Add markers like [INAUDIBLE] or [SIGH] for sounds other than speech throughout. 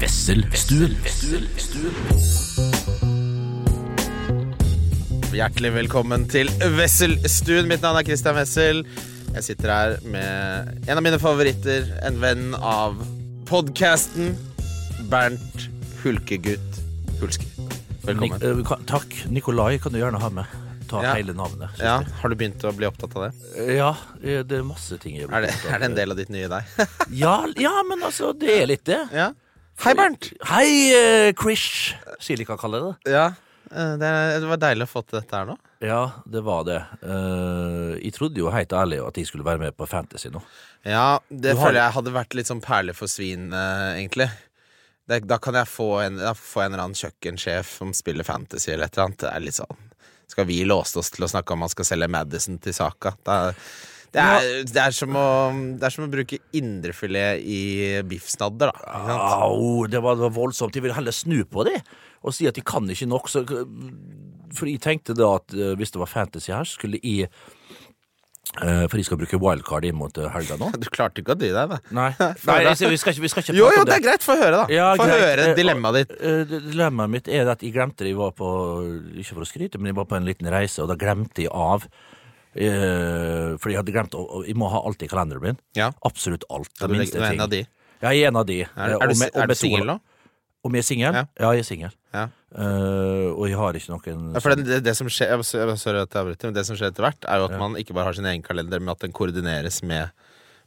Wesselstuen. Hjertelig velkommen til Wesselstuen. Mitt navn er Christian Wessel. Jeg sitter her med en av mine favoritter, en venn av podkasten, Bernt Hulkegutt Hulsker. Velkommen. Nik eh, takk. Nikolai kan du gjerne ha med. Ta Ja. hele navnet. Ja. Har du begynt å bli opptatt av det? Eh, Ja, eh, det er masse ting jeg Er det, er det en del av ditt nye deg? Ja, ja, men altså, det er litt det. ja. Hei, Bernt! Hei, eh, Krish, sier de kan kalle det. Ja, eh, det, er- det var deilig å få til dette her nå. Ja, det var det. Eh, jeg trodde jo helt ærlig at jeg skulle være med på Fantasy nå. Ja, det Du har- føler jeg hadde vært litt sånn perle for svin, eh, egentlig. Det, da kan jeg få en, da få en eller annen kjøkkensjef som spiller fantasy eller et eller annet. Det er litt sånn Skal vi låse oss til å snakke om man skal selge Madison til Saka? Er, det er, det er, som, å, det er som å bruke indrefilet i biffsnadder, da. Au, det var, voldsomt. Jeg vil heller snu på det og si at de kan ikke nok. Så, for jeg tenkte da at eh, hvis det var Fantasy her, så skulle jeg eh, For jeg skal bruke wildcard inn mot eh, helga nå. [LAUGHS] Du klarte ikke å dy deg, da. Nei, [LAUGHS] Nei jeg vi, skal ikke, vi skal ikke Jo, prate jo, om det er greit. Få høre, da. Ja, Få høre dilemmaet ditt. Dilemmaet mitt er at jeg glemte det. Jeg var på, ikke for å skryte, men jeg var på en liten reise, og da glemte jeg av eh, Fordi jeg hadde glemt å, å- Jeg må ha alt i kalenderen min. Ja. Absolutt alt. Ja, du, er en ting. av de. Ja, jeg er en av de. Er, Eh, er du, er du singel nå? Om jeg er singel? Ja. Ja. jeg er singel. Ja. Uh, og jeg har ikke noen Ja, for det, det, det som skjer Sorry at jeg avbryter, men det som skjer etter hvert, er jo at man ikke bare har sin egen kalender, men at den koordineres med,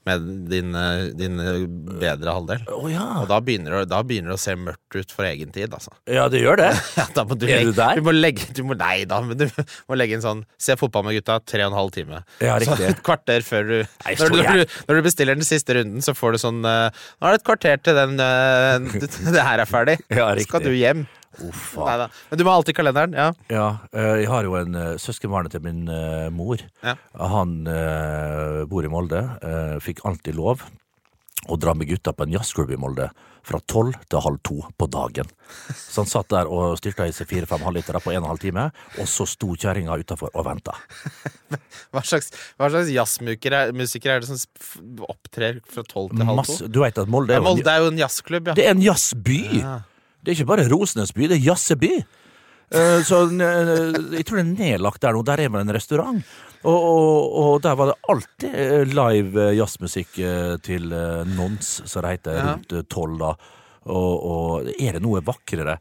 med din, eh, din eh, bedre halvdel. Oh, ja. Og da begynner, det, da begynner det å se mørkt ut for egen tid, altså. ja, det gjør det. [LAUGHS] Da må du, Er du der? du må legge du må, Nei da, men du må legge inn sånn Se fotball med gutta, tre og en halv time. Ja, Så et kvarter før du Nei, når, du, når, du når du bestiller den siste runden, så får du sånn eh, Nå er det et kvarter til den [LAUGHS] Det her er ferdig. Ja, Så skal du hjem. Uff, Nei. Men du må ha alt i kalenderen. Ja. Ja, eh, jeg har jo en uh, søskenbarnet til min eh, mor. Ja. Han eh, bor i Molde. eh, fikk alltid lov å dra med gutta på en jazzklubb i Molde fra tolv til halv to på dagen. Så han satt der og styrta i seg fire-fem halvlitere på en og en halv time, og så sto kjerringa utafor og venta. [LAUGHS] Hva slags, hva slags jazzmusikere er, musikere er det som f- opptrer fra tolv til halv to? Masse- Du veit at Molde er, jo en- Molde er jo en jazzklubb, ja. det er en jazzby! Ja. Det er ikke bare Rosenes by, det er Jazzeby. Eh, Så eh, jeg tror det er nedlagt der nå. Der er vel en restaurant. Og, og, og der var det alltid eh, live jazzmusikk til Nons, som det heter, Ja. rundt tolv da. Og, og er det noe vakrere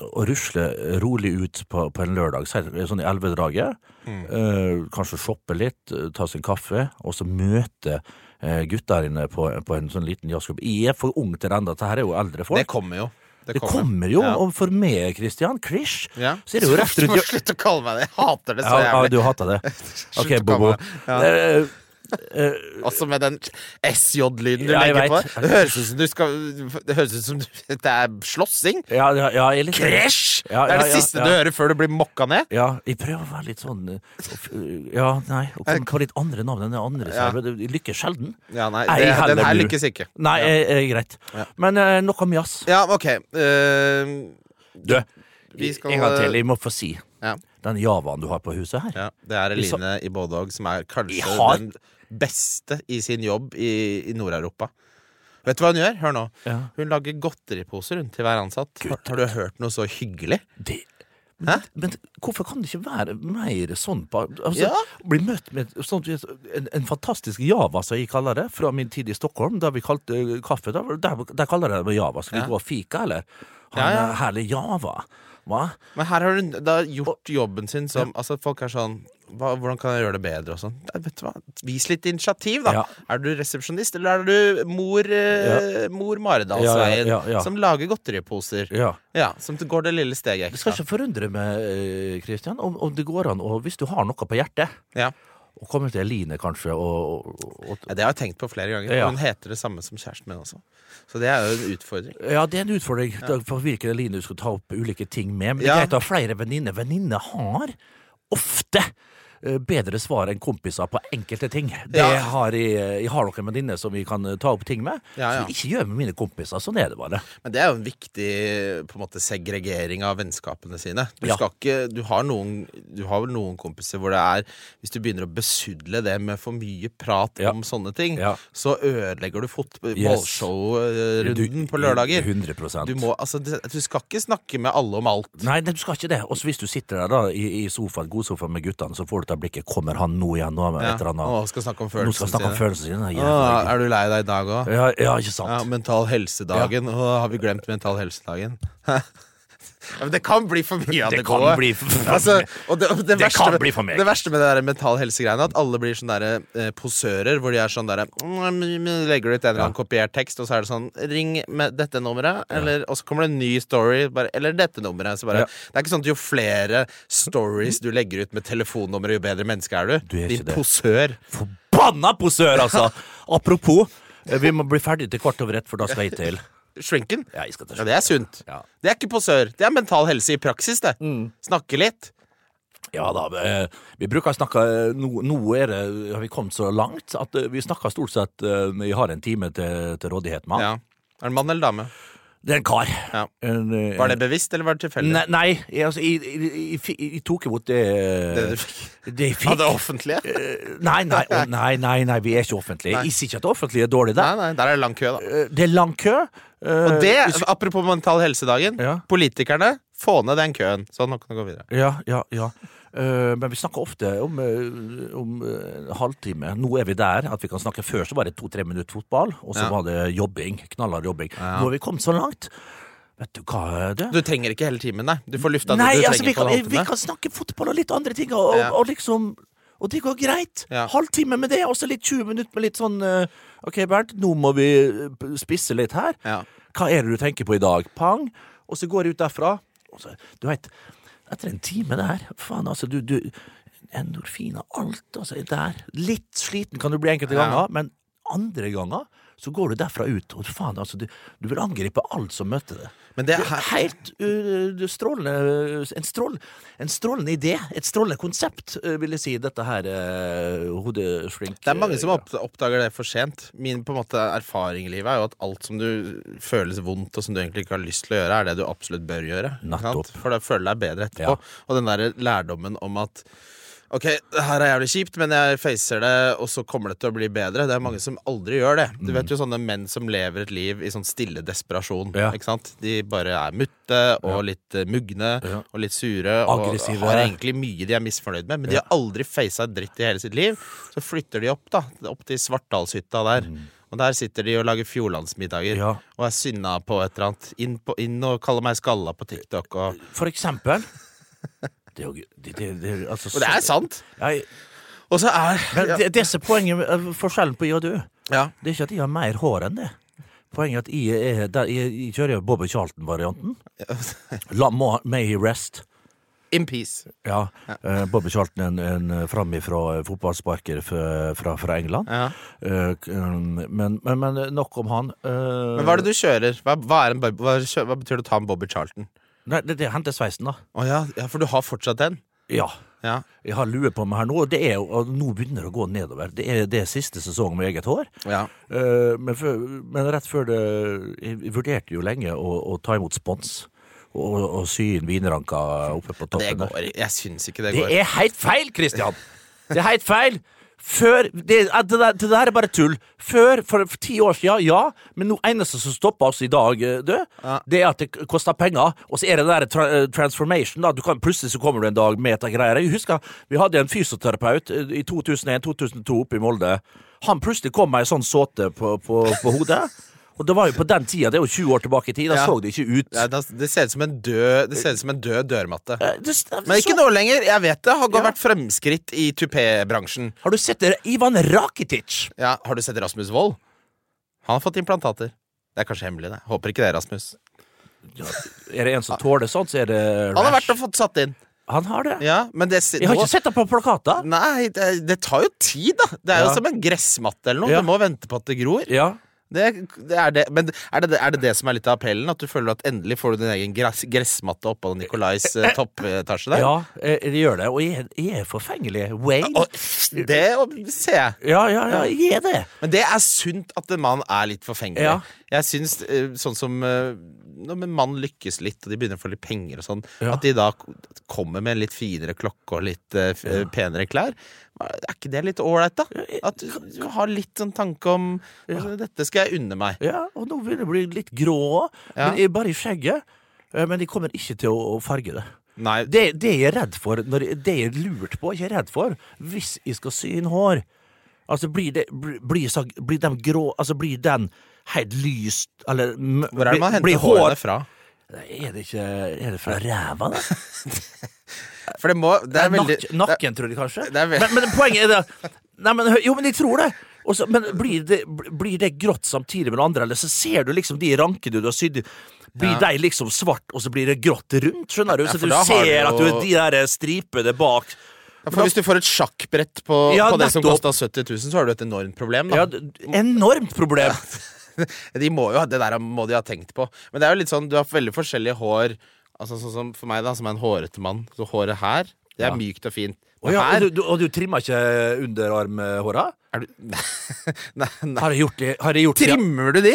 å rusle rolig ut på, på en lørdag, sånn i elvedraget, eh, kanskje shoppe litt, ta en kaffe, og så møte eh, gutta inne på, på en sånn liten jazzklubb. Jeg er for ung til det ennå, dette her er jo eldre folk. Det kommer jo. Det kommer jo, Ja. og for meg, Christian, Krish, Ja. så er det jo [LAUGHS] rett Du må rundt slutte å kalle meg det. Jeg hater det så ja, ja, du hater det. [LAUGHS] Ok, Bobo. Ja. Eh, eh, Også med den SJ-lyden du Ja, legger på. Det høres ut som du skal Det høres ut som det er slåssing. ja, ja, ja, litt Crash! Ja, det er det siste du hører før du blir mokka ned. Ja, jeg prøver å være litt sånn eh, Ja, nei, å komme på litt andre navn enn det andre. Ja. Jeg, lykkes sjelden. Ja, nei, det, jeg, Den her lykkes ikke. Nei, eh, greit. Men eh, nok om jazz. Ja, ok. Uh, Du, Vi skal- en gang til. Jeg må få si. Ja. Den javaen du har på huset her. ja, det er Eline i Bådog som er kanskje har- den beste i sin jobb i, i Nord-Europa. Vet du hva hun gjør? Hør nå. Ja. Hun lager godteriposer hun, til hver ansatt. Har, har du hørt noe så hyggelig? Det, men, men hvorfor kan det ikke være mer sånn på altså, Ja. Bli møtt med sånt, en, en fantastisk java, som jeg kaller det, fra min tid i Stockholm, da vi kalte eh, kaffe. Der, der, der kaller jeg det java. Skal vi Ja. gå og fika, eller? Han Ja, ja. herlig java. Hva? Men her har hun da gjort jobben sin som Altså Folk er sånn hva, Hvordan kan jeg gjøre det bedre? Og sånn Vet du hva? Vis litt initiativ, da. Ja. Er du resepsjonist, eller er du mor, eh, mor Maridalsveien, Ja, ja, ja, ja. som lager godteriposer? Ja. Ja, Som går det lille steget Det skal ikke forundre meg, Kristian, om, om det går an, og hvis du har noe på hjertet, Ja. kommer komme til Eline, kanskje, og, og, og Ja, det har jeg tenkt på flere ganger. Ja. Hun heter det samme som kjæresten min også. Så det er jo en utfordring. Ja, det er en utfordring da, for hvilken Line du skal ta opp ulike ting med. Men det er greit å ha flere venninner. Venninner har ofte bedre svar enn kompiser på enkelte ting. Det Ja. har jeg, jeg har noen venninner som vi kan eh, ta opp ting med, Ja, ja. som jeg ikke gjør med mine kompiser. Sånn er det bare. Men det er jo en viktig på en måte, segregering av vennskapene sine. Du, skal ikke, du, har noen, du har vel noen kompiser hvor det er Hvis du begynner å besudle det med for mye prat om sånne ting, så ødelegger du Yes. fotballshow-runden på lørdager. 100 Du, må, altså, du skal ikke snakke med alle om alt. Nei, du skal ikke det. Og hvis du sitter der da i, i sofaen, godsofaen med guttene, så får du ta blikket Kommer han nå igjen? Nå, med Ja. et eller annet. Å, skal snakke om nå skal snakke om følelsene sine. Er du lei deg i dag òg? Ja, ja, ikke sant? Ja, Mental helsedagen. Å, har vi glemt Mental helsedagen? Ja, men det kan bli for mye av det, gode. bli altså, det, det, Det verste, kan med- bli for meg. Det verste med det der mental helse-greiene, at alle blir sånne der, eh, posører, hvor de er sånn derre mm, mm, Legger ut en eller annen kopiert tekst, og så er det sånn Ring med dette nummeret, eller, og så kommer det en ny story, bare, eller dette nummeret. Så bare. Det er ikke sånn at jo flere stories du legger ut med telefonnummer, jo bedre menneske er du. Du er Din posør. Forbanna posør, altså! Apropos, eh, vi må bli ferdig til kvart over ett, for da skal jeg til. Shrinken. Ja, jeg skal ta Ja, det er sunt. Ja. Det er ikke posør. Det er mental helse i praksis, det. Snakke litt. Ja da, eh, vi bruker å snakke Nå, nå er det, har vi kommet så langt at eh, vi snakker stort sett eh, Vi har en time til, til rådighet, mann. Ja. Er det mann eller dame? Det er en kar. Ja. En, eh, Var det bevisst, eller var det tilfeldig? Nei, nei altså, jeg, jeg, jeg, jeg tok imot det Det du fikk. det jeg Av det offentlige? Eh, Nei, nei, å, nei, nei, nei, vi er ikke offentlige. Nei. Jeg sier ikke at det offentlige er dårlig der. Nei, nei, der er det lang kø, da. Eh, Det er lang kø. eh, Og det, apropos mental helsedagen, Ja. politikerne, få ned den køen. Sånn, nå kan du gå videre. Ja, ja, ja. Eh, men vi snakker ofte om, eh, om eh, halvtime. Nå er vi der at vi kan snakke før så var det to-tre minutter fotball, og så Ja. var det jobbing. Knallhard jobbing. Ja. Nå har vi kommet så langt. Vet du hva, du? Du trenger ikke hele timen, nei. Du får lufta det du altså, trenger Vi kan, vi kan snakke fotball og litt andre ting, og, Ja. og, liksom Og det går greit. Ja. Halvtime med det, og så litt 20 minutter med litt sånn OK, Bernt, nå må vi spisse litt her. Ja. Hva er det du tenker på i dag? Pang! Og så går jeg ut derfra. Så, du veit, etter en time der Faen, altså, du, du Endorfiner, alt, altså, er der. Litt sliten kan du bli enkelte ganger, men andre ganger så går du derfra ut, og faen, altså, du, du vil angripe alt som møter deg. Men det Det er er helt uh, strålende en, strål, en strålende idé. Et strålende konsept, uh, vil jeg si, dette her uh, hodeshrink. Det er mange som opp, oppdager det for sent. Min på en måte erfaring i livet er jo at alt som du føles vondt, og som du egentlig ikke har lyst til å gjøre, er det du absolutt bør gjøre. For da føler du deg bedre etterpå. Ja. Og den der lærdommen om at Ok, det her er jævlig kjipt, men jeg facer det, og så kommer det til å bli bedre. Det er mange som aldri gjør det. Du vet jo sånne menn som lever et liv i sånn stille desperasjon. Ja. Ikke sant? De bare er mutte og litt eh, mugne Ja. og litt sure. Aggressive. Og har egentlig mye de er misfornøyd med, men de har aldri faca dritt i hele sitt liv. Så flytter de opp, da. Opp til Svartdalshytta der. Og der sitter de og lager fjordlandsmiddager Mm. Ja. og er sinna på et eller annet. Inn, på, inn og kaller meg skalla på TikTok og For eksempel. [LAUGHS] Det er jo det, det, det, altså, Og det er sant! Jeg, Og så er men det, er poenget, eh, forskjellen på i og du, ja. det er ikke at jeg har mer hår enn det. Poenget er at jeg, er, der, jeg, jeg kjører jo Bobby Charlton-varianten. La må- May he rest. In peace. Ja, eh, Bobby Charlton en, en framifrå fotballsparker fra, fra, fra England. Ja. Eh, k- um, men, men, men nok om han. Eh, Men hva er det du kjører? Hva, hva, er en, Bob- hva, kjø- hva betyr det å ta en Bobby Charlton? Nei, det, det er hentesveisen, da. Å ja, ja, for du har fortsatt den? Ja. Ja. Jeg har lue på meg her nå, og det er og nå begynner det å gå nedover. Det er, det er siste sesong med eget hår. ja. Uh, men, for, men rett før det Jeg vurderte jo lenge å, å ta imot spons. Og, og sy inn vinranker oppe på toppen. Det går Jeg syns ikke det går. Det er helt feil, Christian! Det er helt feil! Før Det, det, der, det der er bare tull. Før, for, ti år siden, ja, men noe eneste som stopper oss i dag, eh, du, Ja. det er at det koster penger. Og så er det der tra eh, transformation. da Du kan Plutselig så kommer du en dag med et greier. Jeg husker vi hadde en fysioterapeut eh, i 2001-2002 oppe i Molde. Han plutselig kom med ei sånn såte på, på, på hodet. Og det var jo på den tida, det er jo 20 år tilbake i tid, da Ja. så det ikke ut. Ja, det ser ut som en død Det ser ut som en død dørmatte. Eh, det, det, Men ikke så- nå lenger. Jeg vet det har Ja. vært fremskritt i tupé-bransjen. Har du sett? Ivan Rakitic? Ja, har du sett Rasmus Wold? Han har fått implantater. Det er kanskje hemmelig, det. Håper ikke det, Rasmus. Ja, er det en som tåler sånt, så er det Han har vært og fått satt inn. Han har det. Ja, men det Jeg har ikke sett det på plakater. Nei, det, det tar jo tid, da. Det er Ja. jo som en gressmatte eller noe. Du må vente på at det gror. Ja. Det, det er det. Men er det, er det det som er litt av appellen? At du føler at endelig får du din egen gress, gressmatte oppå Nicolais eh, toppetasje der? Ja, eh, det gjør det. Og jeg, jeg er forfengelig. Wayne. Og, det ser jeg. Ja, ja, ja, jeg er det. Men det er sunt at en mann er litt forfengelig. Ja. Jeg syns eh, sånn som eh, når en mann lykkes litt, og de begynner å få litt penger og sånn, Ja. at de da kommer med en litt finere klokke og litt uh, Ja. penere klær. Er ikke det litt ålreit, da? At du, har litt sånn tanke om altså, Dette skal jeg unne meg. Ja, og nå vil det bli litt grå. Men bare i skjegget. Eh, Men de kommer ikke til å, farge det. Nei, Det, det jeg er redd for, når det jeg er lurt på, ikke er redd for, hvis jeg skal sy inn hår Altså, blir, det, blir, blir, blir den grå Altså, blir den helt lyst, eller hvor er det man henter hårene fra? Er det ikke Er det fra ræva, da? [LAUGHS] For det må Det er veldig Nak, nakken, tror jeg kanskje. det men, men poenget er det Nei, men, Jo, men de tror det. Også, men blir det, blir det grått samtidig med det andre, eller så ser du liksom de rankene du har sydd Blir Ja. de liksom svart, og så blir det grått rundt? Skjønner du? Så ja, du ser du at du er de der stripene bak Ja, For Hvis du får et sjakkbrett på, Ja, på det som kosta 70 000, så har du et enormt problem. Da. Ja, enormt problem. [LAUGHS] De må jo, ha- det der må de ha tenkt på. Men det er jo litt sånn, du har veldig forskjellige hår. Altså Sånn som for meg, da, som er en hårete mann. Så håret her, det er Ja. mykt og fint. Og, ja, og, du, og du trimmer ikke underarmhåra? er du [LAUGHS] Nei, nei. Har jeg gjort det? Har jeg gjort det? Trimmer du de?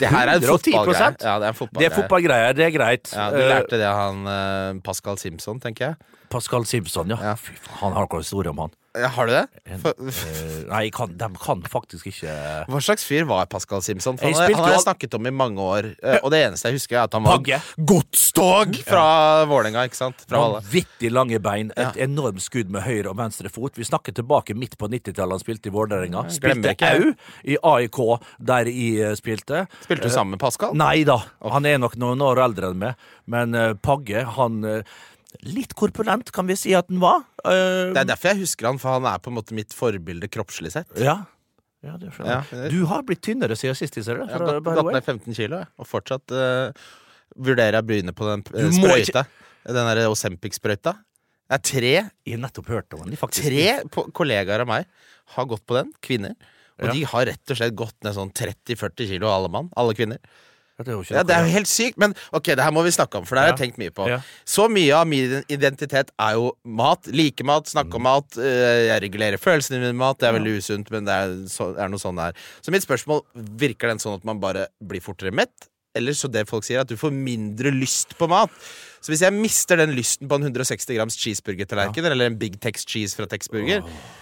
Det her er en fotballgreie. Ja, det er er fotballgreier, det er greit. Ja, du Eh, lærte det av han eh, Pascal Simpson, tenker jeg. Pascal Simpson, ja. Ja. Fy faen, han har noen historie om han. Ja, har du det? For, Eh, nei, kan, de kan faktisk ikke hva slags fyr var Pascal Simpson? For han, har- han jeg snakket om i mange år, eh, og det eneste jeg husker, er at han var Pagge. godstog fra Vålerenga? Fra Valle. Vanvittig lange bein, et Ja. enormt skudd med høyre og venstre fot. Vi snakker tilbake midt på 90-tallet. Han spilte i Vålerenga. Spilte ikke au i AIK, der jeg eh, spilte. Spilte du sammen med Pascal? Nei da, han er nok noen år eldre enn meg. Men uh, Pagge, han eh, Litt korpulent, kan vi si at den var. Uh, Det er derfor jeg husker han, for han er på en måte mitt forbilde kroppslig sett. ja. ja, det skjønner jeg. Ja. Du har blitt tynnere siden sist, ser du. Jeg har gått, gått ned 15 kilo, og fortsatt uh, vurderer jeg å begynne på den uh, sprøyta. Ikke... Den derre Osempic-sprøyta. Det er tre, Jeg har nettopp hørt om den. faktisk. tre kollegaer av meg har gått på den, kvinner. Og Ja. de har rett og slett gått ned sånn 30-40 kilo, alle mann. Alle kvinner. Ja, det er Ja, Det er jo helt sykt, men ok, det her må vi snakke om, for det har jeg Ja. tenkt mye på. Ja. Så mye av min identitet er jo mat. Like mat, snakke Mm. om mat. eh, Jeg regulerer følelsene mine med mat. Det er veldig usunt, men det er, så, er noe sånn det er. Så mitt spørsmål, virker den sånn at man bare blir fortere mett? Eller så det folk sier, at du får mindre lyst på mat. Så hvis jeg mister den lysten på en 160 grams cheeseburgertallerken, eller en Big Tex Cheese fra Texburger,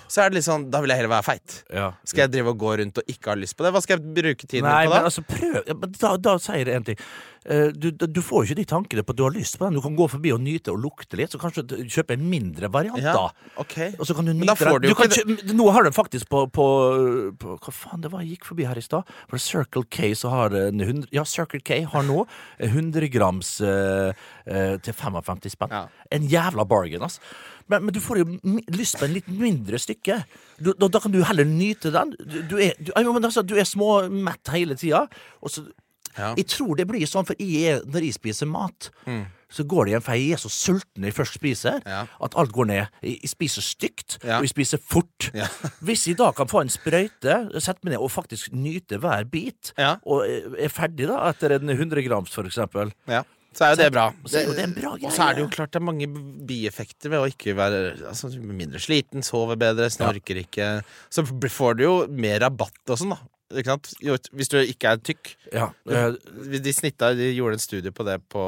så er det litt sånn, da vil jeg heller være feit. Ja. Skal jeg drive og gå rundt og ikke ha lyst på det? Hva skal jeg bruke tiden Nei, på men da? altså, prøv da, da sier jeg en ting. Eh, Du, du, får jo ikke de tankene på at du har lyst på den. Du kan gå forbi og nyte og lukte litt, så kanskje du kjøpe en mindre variant, Ja, da. ok. Og så kan du nyte den. kan Nå har de faktisk på, på, på Hva faen det var jeg gikk forbi her i stad? Circle K så har en 100 Ja, Circle K har nå 100 grams eh, eh, til 55 spenn. Ja. En jævla bargain, ass. Men, men du får jo lyst på en litt mindre stykke. Du, da, da kan du heller nyte den. Du, du er, du, altså, du er småmett hele tida. Ja. Jeg tror det blir sånn, for jeg når jeg spiser mat, så går det igjen, for jeg er så sulten når jeg først spiser, Mm. Ja. at alt går ned. Jeg, spiser stygt, og jeg spiser fort. [LAUGHS] Hvis jeg da kan få en sprøyte, sette meg ned og faktisk nyte hver bit, og er ferdig da etter en 100 grams, for eksempel Ja, så er jo det bra. Så er det bra Og så er det jo klart det er mange bieffekter ved å ikke være altså, mindre sliten, sove bedre, snorker ikke Så får du jo mer rabatt og sånn, da. Hvis du ikke er tykk. Ja, eh, De snitta, de gjorde en studie på det på,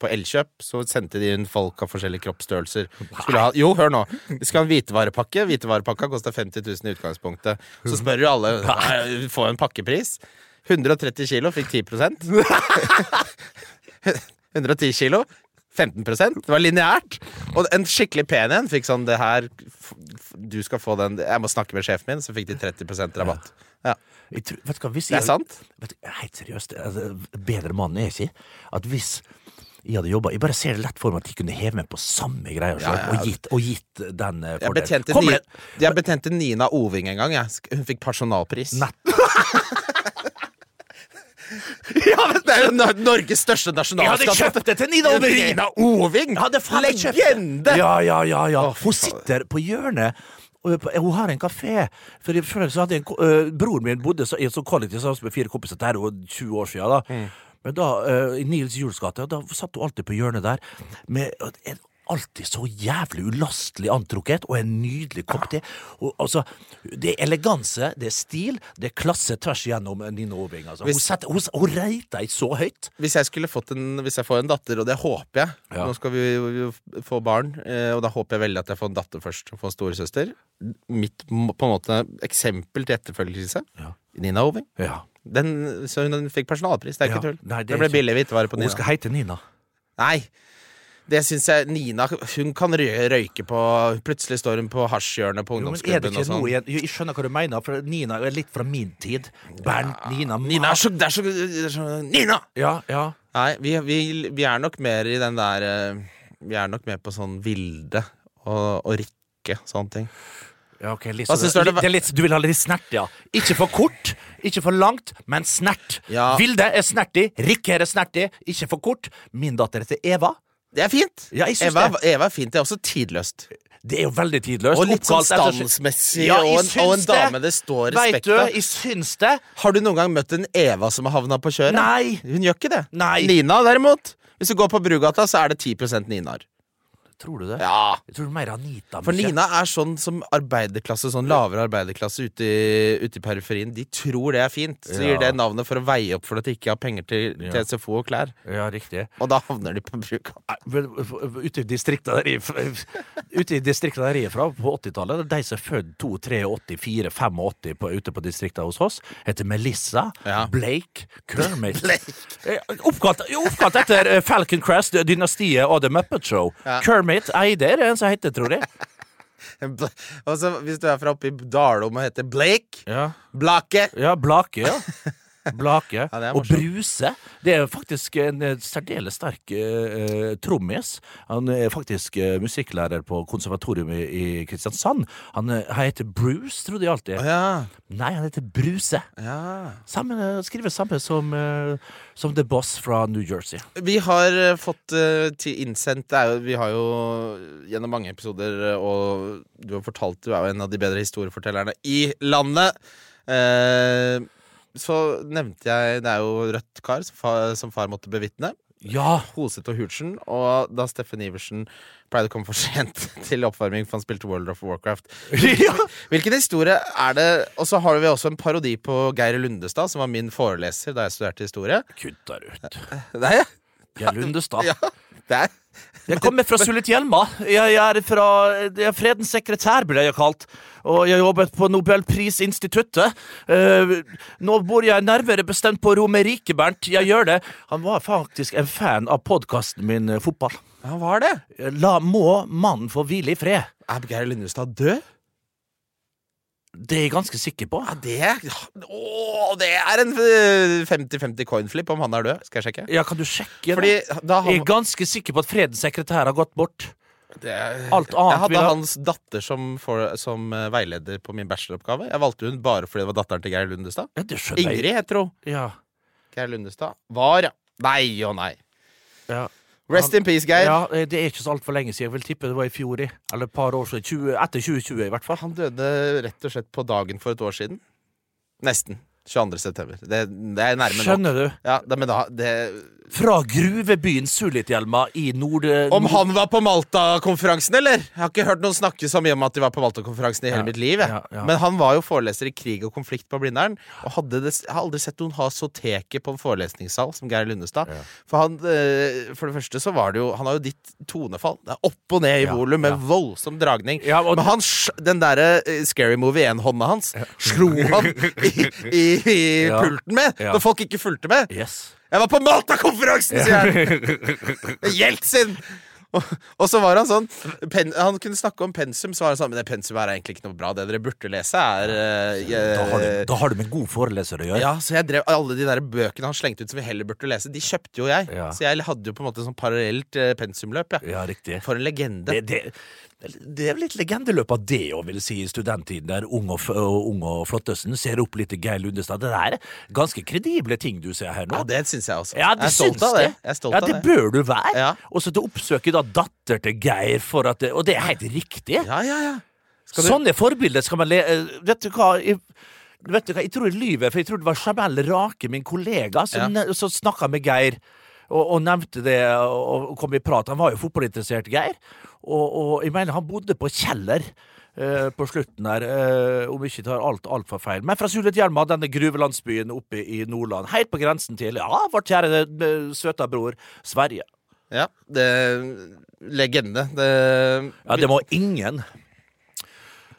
på Elkjøp. Så sendte de inn folk av forskjellige kroppsstørrelser. Ha, jo, hør nå. De skal ha en hvitevarepakke. Hvitevarepakka kosta 50 000 i utgangspunktet. Så spør jo alle «Nei, Få en pakkepris. 130 kilo fikk 10 [LAUGHS] 110 kilo 15% Det var lineært. Og en skikkelig pen en fikk sånn det her Du skal få den Jeg må snakke med sjefen min, så fikk de 30% rabatt. Ja. jeg tror, hva, Det er jeg- sant. Vet helt seriøst, altså, bedre mann er jeg ikke. At hvis jeg hadde jobba Jeg bare ser det lett for meg at de kunne heve meg på samme greia Ja, ja, ja. og, gitt, og gitt den Jeg fordelen. jeg betjente Nina Oving en gang. Jeg. Hun fikk personalpris. Nett. [LAUGHS] Ja, men Det er jo Norges største Jeg hadde kjøpt det til Nina Oving! Nina Oving! Legende! Ja, ja, ja, ja. Hun sitter på hjørnet. Hun har en kafé. For Før så hadde en, øh, Broren min bodde så, i et sånt kollektiv sammen med fire kompiser. Det er jo 20 år siden. da Mm. Men da, uh, i Nils Juels gate, da satt hun alltid på hjørnet der med en alltid så jævlig ulastelig antrukket og en nydelig kopp te. Og, altså, det er eleganse, det er stil, det er klasse tvers igjennom Nina Oving. Altså. Hun, Hvis- setter, hun, hun reiter ikke så høyt. Hvis jeg skulle fått en Hvis jeg får en datter, og det håper jeg Ja. Nå skal vi jo- få barn, eh, og da håper jeg veldig at jeg får en datter først, og får en storesøster. Mitt på en måte eksempel til etterfølgelse. Ja. Nina Oving. Ja. Den, så hun fikk personalpris, det er ikke tull. Nei, det det, ble ikke- billig hvitevare på Hun skal heite Nina. Nei. Det syns jeg Nina Hun kan røyke på Plutselig står hun på hasjhjørnet på Jo, men er det ikke sånn. noe jeg, Jeg skjønner hva du mener, for Nina er litt fra min tid. Bernt, Nina Nina er så, det er så, det er så Nina! Ja, ja. Nei, vi, vi, vi er nok mer i den der eh, Vi er nok mer på sånn Vilde og, og Rikke, sånne ting. ja okay, litt, det det er litt, Du vil ha litt snert, ja. Ikke for kort, ikke for langt, men snert. Ja. Vilde er snertig, Rikke er snertig, ikke for kort. Min datter heter Eva. Det er fint! Ja, Eva, det. Eva er fint. Det er også tidløst. Det er jo veldig tidløst. Og litt sånn standsmessig, Ja, og, en, og en dame det står Vet respekt du, av. jeg syns det. Har du noen gang møtt en Eva som har havna på kjøret? Nei. Hun gjør ikke det. Nei. Nina, derimot. Hvis du går på Brugata, så er det 10% Ninaer. Tror du det? Ja. Jeg tror er mer Anita. For Nina er sånn som arbeiderklasse, sånn lavere arbeiderklasse ute i, ute i periferien. De tror det er fint. Så Ja. gir det navnet for å veie opp for at de ikke har penger til, Ja. til SFO og klær. Ja, riktig. Og da havner de på brukeren. Ute i distrikta der Ute i distrikta der jeg er fra, på 80-tallet, de som er født 2, 83, 4, 85 på, ute på distrikta hos oss, heter Melissa, Ja. Blake, Kermit. [LAUGHS] Blake. Eh, Oppkalt, oppkalt etter eh, Falcon Crest, dynastiet og The Muppet Show. Ja. Kermit Eide er det en som heter, tror jeg. [LAUGHS] Og så Hvis du er fra oppe i Dalom og heter Blake Ja, Blake ja Blake, ja. [LAUGHS] Blake. Ja, og. Bruse. Det er faktisk en eh, særdeles sterk uh, trommis. Han er faktisk uh, musikklærer på konservatorium i, i Kristiansand. Han, uh, han heter Bruce, trodde jeg alltid. Ja. Nei, han heter Bruse. ja. Samme, eh, skriver samme som, som The Boss fra New Jersey. Vi har fått til innsendt jo, Vi har jo gjennom mange episoder, og du har fortalt du er jo en av de bedre historiefortellerne i landet. Eh, så nevnte jeg Det er jo Rødt kar som far, som far måtte bevitne. Ja! Hoset og Hurtsen. Og da Steffen Iversen pleide å komme for sent [LAUGHS] til oppvarming, for han spilte World of Warcraft. [LAUGHS] ja. Hvilken historie er det Og så har vi også en parodi på Geir Lundestad, som var min foreleser da jeg studerte historie. Kutta ut. [LAUGHS] Nei. Geir Lundestad. ja det er Jeg kommer fra Sulitjelma. Jeg er fra jeg er Fredens sekretær, ble jeg kalt. Og jeg jobbet på Nobelprisinstituttet. Uh, nå bor jeg nærmere bestemt på Romerike, Bernt. Jeg gjør det. Han var faktisk en fan av podkasten min eh, Fotball. Han var det. La må mannen få hvile i fred. Er Geir Lundestad død? Det er jeg ganske sikker på. Ja, det Åh, det er en eh, 50-50 coinflip om han er død. Skal jeg sjekke? Ja, kan du sjekke? Da Jeg er ganske sikker på at Fredens sekretær har gått bort. Det er, Alt annet Jeg hadde hans datter som, for, som eh, veileder på min bacheloroppgave. Jeg valgte hun bare fordi det var datteren til Geir Lundestad. Ja, skjønner. Ingrid heter hun. Ja. Geir Lundestad var, ja. Nei og nei. Ja. Rest in peace, Geir. Ja, eh, Det er ikke så altfor lenge siden. Jeg vil tippe det var i fjor. i. Eller et par år siden. 20, etter 2020, i hvert fall. Han døde rett og slett på dagen for et år siden. Nesten. 22. september. Det, det er nærme nok. Skjønner du? Ja, det, men da, det, Fra gruvebyen Sulitjelma i nord... om han var på Malta-konferansen, eller? Jeg har ikke hørt noen snakke så mye om at de var på Malta-konferansen i hele Ja, mitt liv. Ja, ja. Men han var jo foreleser i krig og konflikt på Blindern. Og det, jeg har aldri sett noen ha så teket på en forelesningssal som Geir Lundestad. For han, eh, for det første så var det jo Han har jo ditt tonefall. Det er opp og ned i volum med voldsom dragning. Og- Men han, den derre eh, Scary Movie 1-hånda hans slo han i, i, i [LAUGHS] pulten med når folk ikke fulgte med. Yes. Jeg var på Malta-konferansen, sier jeg! [LAUGHS] Jeltsin! Og, og så var han sånn pen, Han kunne snakke om pensum, så var han sånn Men det pensumet er egentlig ikke noe bra. Det dere burde lese, er uh, Da har, du, eh, da har du med gode god foreleser å gjøre. ja, så jeg drev Alle de der bøkene han slengte ut som vi heller burde lese, de kjøpte jo jeg. Ja. Så jeg hadde jo på en måte sånn parallelt eh, pensumløp. Ja. Ja, riktig. For en legende. Det, det, det er vel litt legendeløp av det òg, vil si, i studenttiden, der ung og, ung og flottesen ser opp litt Geir Lundestad. Det er ganske kredible ting du ser her nå. Ja, det syns jeg også. Ja, jeg det er stolt av det. det. Stolt ja, det det. bør du være. Ja. Og så oppsøke da datter til Geir, for at det, og det er helt riktig. Ja, ja, ja. Du- Sånne forbilder skal man le... eh, Vet du hva? Jeg, vet du hva? jeg tror jeg lyver, for jeg tror det var Jamel Rake, min kollega, som, Ja. som snakka med Geir. Og, og nevnte det og, og kom i prat. Han var jo fotballinteressert, Geir. Og, og jeg mener han bodde på Kjeller. eh, på slutten der, eh, om ikke tar alt altfor feil. Men fra Sulitjelma, denne gruvelandsbyen oppe i Nordland, helt på grensen til ja, vårt kjære eh, søta bror Sverige. Ja, det Legende. Det, Ja, det må ingen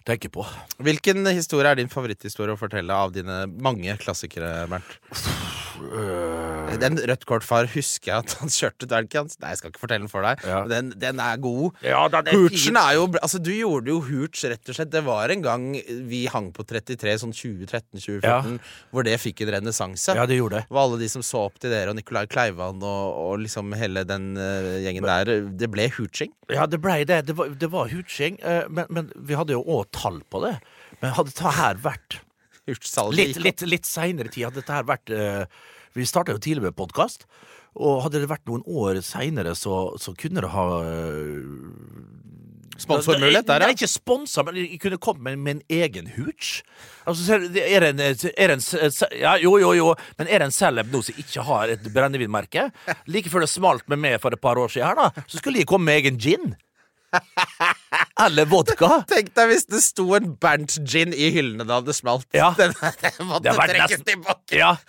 tenke på. Hvilken historie er din favoritthistorie å fortelle av dine mange klassikere, Bernt? Den rødt kort far husker jeg at han kjørte. Nei, jeg skal ikke fortelle den for deg. Ja. Den, den er god. Ja, den er Hurtsen er jo Altså, du gjorde jo Hurts, rett og slett. Det var en gang vi hang på 33, sånn 2013-2014, hvor det fikk en renessanse. Ja, det gjorde det. Var alle de som så opp til dere, og Nicolai Kleivan og, og liksom hele den uh, gjengen der. Det ble hooching. Ja, det blei det. Det var, det var hooching, Uh, men, men vi hadde jo òg tall på det. Men hadde dette her vært Hooch-salget litt, litt, litt seinere tid, hadde dette her vært eh, Vi starta jo tidlig med podkast. Og hadde det vært noen år seinere, så, så kunne det ha uh, Sponsormulighet der, ja. ikke sponsa, men jeg kunne kommet med, med en egen hooch. Altså, er det en, er det en Ja, jo, jo, jo, men er det en celeb nå som ikke har et brennevinmerke? Like før det smalt med meg for et par år siden her, da, så skulle jeg komme med egen gin. Eller vodka. [LAUGHS] Tenk deg hvis det sto en Bernt gin i hyllene da det smalt. Ja. [LAUGHS] Den, den måtte trekkes tilbake. Ja. [LAUGHS]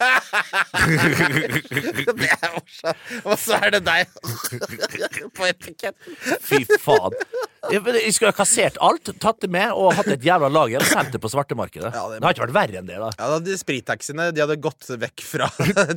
Det er morsomt. Og så er det deg på etiketten. Fy faen. Jeg, skulle ha kassert alt, tatt det med og hatt et jævla lager og sendt det på svartemarkedet. Ja, det- det har ikke vært verre enn det, da. Ja, de Sprittaxiene de hadde gått vekk fra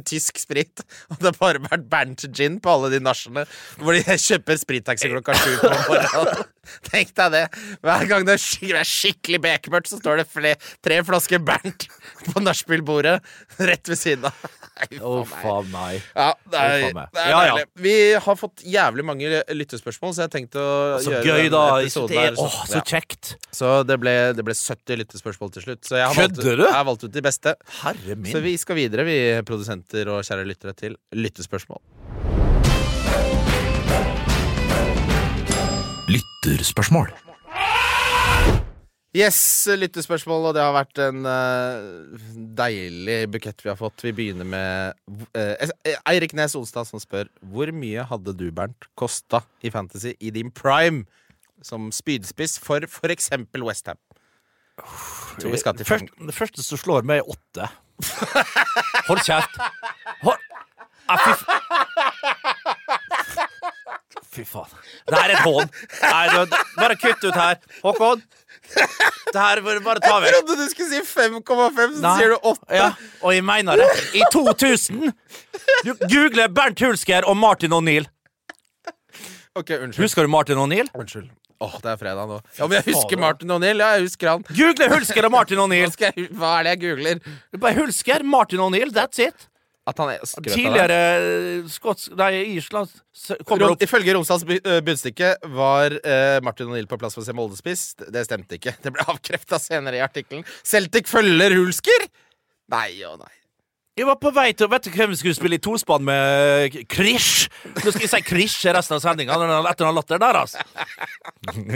tysk sprit. Og det har bare vært Bernt gin på alle de nachene hvor de kjøper sprittaxi klokka sju på morgenen. [LAUGHS] Tenk deg det. Hver gang det er skikkelig, skikkelig bekmørkt, så står det fle tre flasker Bernt [LAUGHS] på nachspielbordet rett ved siden av. [LAUGHS] Å, faen meg. meg. Ja, det er, oh, det er Ja, ja. Vi har fått jævlig mange lyttespørsmål, så jeg tenkte å Så gjøre gøy, da. episoden her er, åh, så kjekt. Så det ble, det ble 70 lyttespørsmål til slutt. Så jeg har, valgt, jeg har valgt ut de beste. Herre min. Så vi skal videre, vi produsenter og kjære lyttere, til lyttespørsmål. Lytterspørsmål. Yes, lyttespørsmål, og det har vært en eh, deilig bukett vi har fått. Vi begynner med eh, Eirik Nes Olstad som spør Hvor mye hadde du, Bernt, kosta i Fantasy i din prime som spydspiss for for eksempel Westham? Tror vi skal til. Først, det første som slår meg, er åtte. Hold kjeft. Hold fy, f- fy faen. Det her er et hån. Nei, du- Bare kutt ut her. Håkon. Det her bare, bare ta Jeg trodde du skulle si 5,5, så Nei. sier du 8. Ja, og jeg mener det. I 2000 Du googler Bernt Hulsker og Martin O'Neill. Ok, unnskyld. Husker du Martin O'Neill? Unnskyld. Åh, det er fredag nå. Ja, men jeg husker. Martin O'Neill. Ja, jeg husker han. Google Hulsker og Martin O'Neill. [LAUGHS] hva er det jeg googler? Bare Hulsker, Martin O'Neill, that's it. At han er skrøt? Tidligere eh, skotsk Nei, Island Rom, ifølge Romsdals øh, budstikke var eh, Martin O'Neill på plass for å se Molde spist. Det stemte ikke. Det ble avkrefta senere i artikkelen. Celtic følger Hulsker? Nei og nei. Jeg var på vei til Vet du hvem vi skulle spille i tospann med? Krish! Nå skal jeg si Krish i resten av sendinga. Etter den latteren der, altså.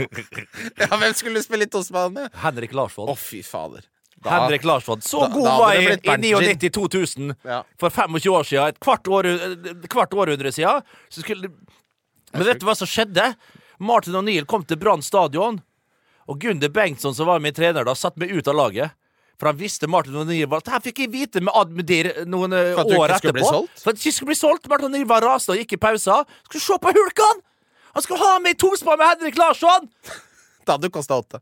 [LAUGHS] Ja, Hvem skulle du spille i tospann med? Henrik Larsvold. Å, oh, fy fader. Da- Henrik Larsvold. Så da- god da var jeg i 99-2000. Ja. For 25 år siden. Et kvart, år, et kvart århundre siden. Så skulle Men vet du hva som skjedde? Martin O'Neill kom til Brann stadion, og Gunder Bengtsson, som var min trener da, satte meg ut av laget. For han visste Martin O'Neill var Dette fikk jeg vite med Admedir noen eh, For at du år skulle etterpå. bli? For at jeg ikke skulle bli solgt. Martin O'Neill var rasende og gikk i pausa. Skulle se på Hulkan! Han skulle ha meg i tospann med Henrik Larsson! Da hadde du kosta åtte.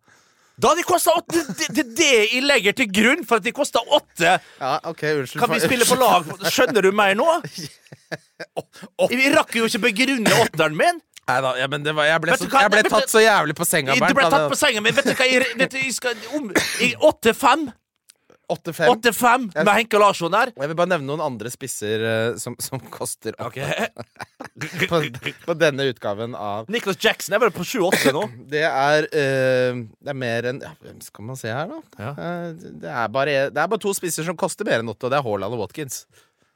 Da de kosta åtte! Det det er det jeg legger til grunn for at de kosta åtte! Ja, ok, unnskyld. Kan vi spille på lag? Skjønner du meg nå? [LAUGHS] Vi rakk jo ikke begrunne åtteren min. Nei da, ja, men det var, jeg, ble så, hva? jeg ble tatt så jævlig på senga, Du ble tatt på senga, men vet du hva? Jeg, vet du, jeg skal om, jeg, 8-5. 8-5. 8-5 med Henke Larsson der. Jeg vil bare nevne noen andre spisser uh, som, som koster opp Ok. [LAUGHS] på, på denne utgaven av Nicholas Jackson er vel på 7-8 nå. [LAUGHS] Det er uh, Det er mer enn ja, Hvem skal man se her, da? Ja. Uh, det, er bare, det er bare to spisser som koster mer enn 8, og det er Haaland og Watkins.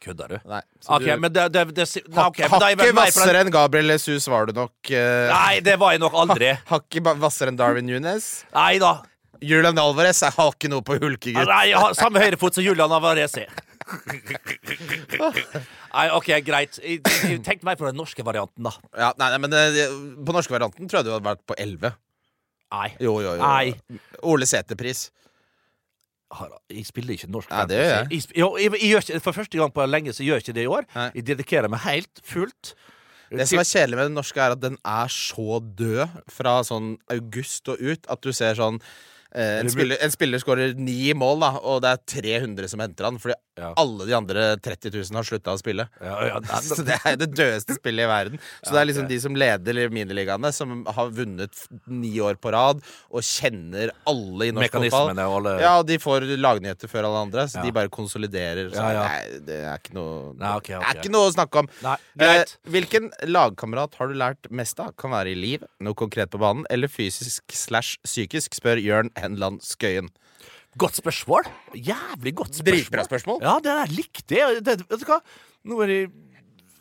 Kødder du? Nei. okay, Ok, du- men det, det, det, nei, ok, men da er Hakket hvassere enn Gabriel Jesus var du nok. Uh, Nei, det var jeg nok aldri. Hakket ba- hvassere enn Darwin Nunes. Nei da. Julian Alvarez jeg har ikke noe på hulkegutt. Nei, jeg har samme høyrefot som Julian Avarese. Nei, ok, greit. Tenk meg på den norske varianten, da. Ja, nei, nei, men eh, På norske varianten tror jeg du hadde vært på 11. Nei. Jo, jo, jo. Nei. Ole Sæter-pris. Har- Jeg spiller ikke norsk Nei, det gjør jeg. Jeg, jo, jeg, jeg gjør ikke, for første gang på lenge så gjør jeg ikke det i år. Nei. Jeg dedikerer meg helt fullt. Det som er kjedelig med den norske, er at den er så død fra sånn august og ut at du ser sånn en, spiller, en skårer ni mål, da, og det er 300 som henter han, fordi Ja. alle de andre 30 000 har slutta å spille. Ja, ja, nei, [LAUGHS] Så det er det dødeste spillet i verden. Så det er liksom de som leder miniligaene, som har vunnet ni år på rad, og kjenner alle i norsk fotball. Alle Ja, og de får lagnyheter før alle andre, så de bare konsoliderer. Så. Nei, det er ikke noe Nei, okay, okay. Det er ikke noe å snakke om. Nei, Eh, hvilken lagkamerat har du lært mest av? Kan være i liv, noe konkret på banen, eller fysisk slash psykisk, spør Jørn Henland Skøyen. Godt spørsmål. Jævlig godt spørsmål. Dritbra spørsmål. Ja, det der likte jeg. Det, vet du hva? Nå har jeg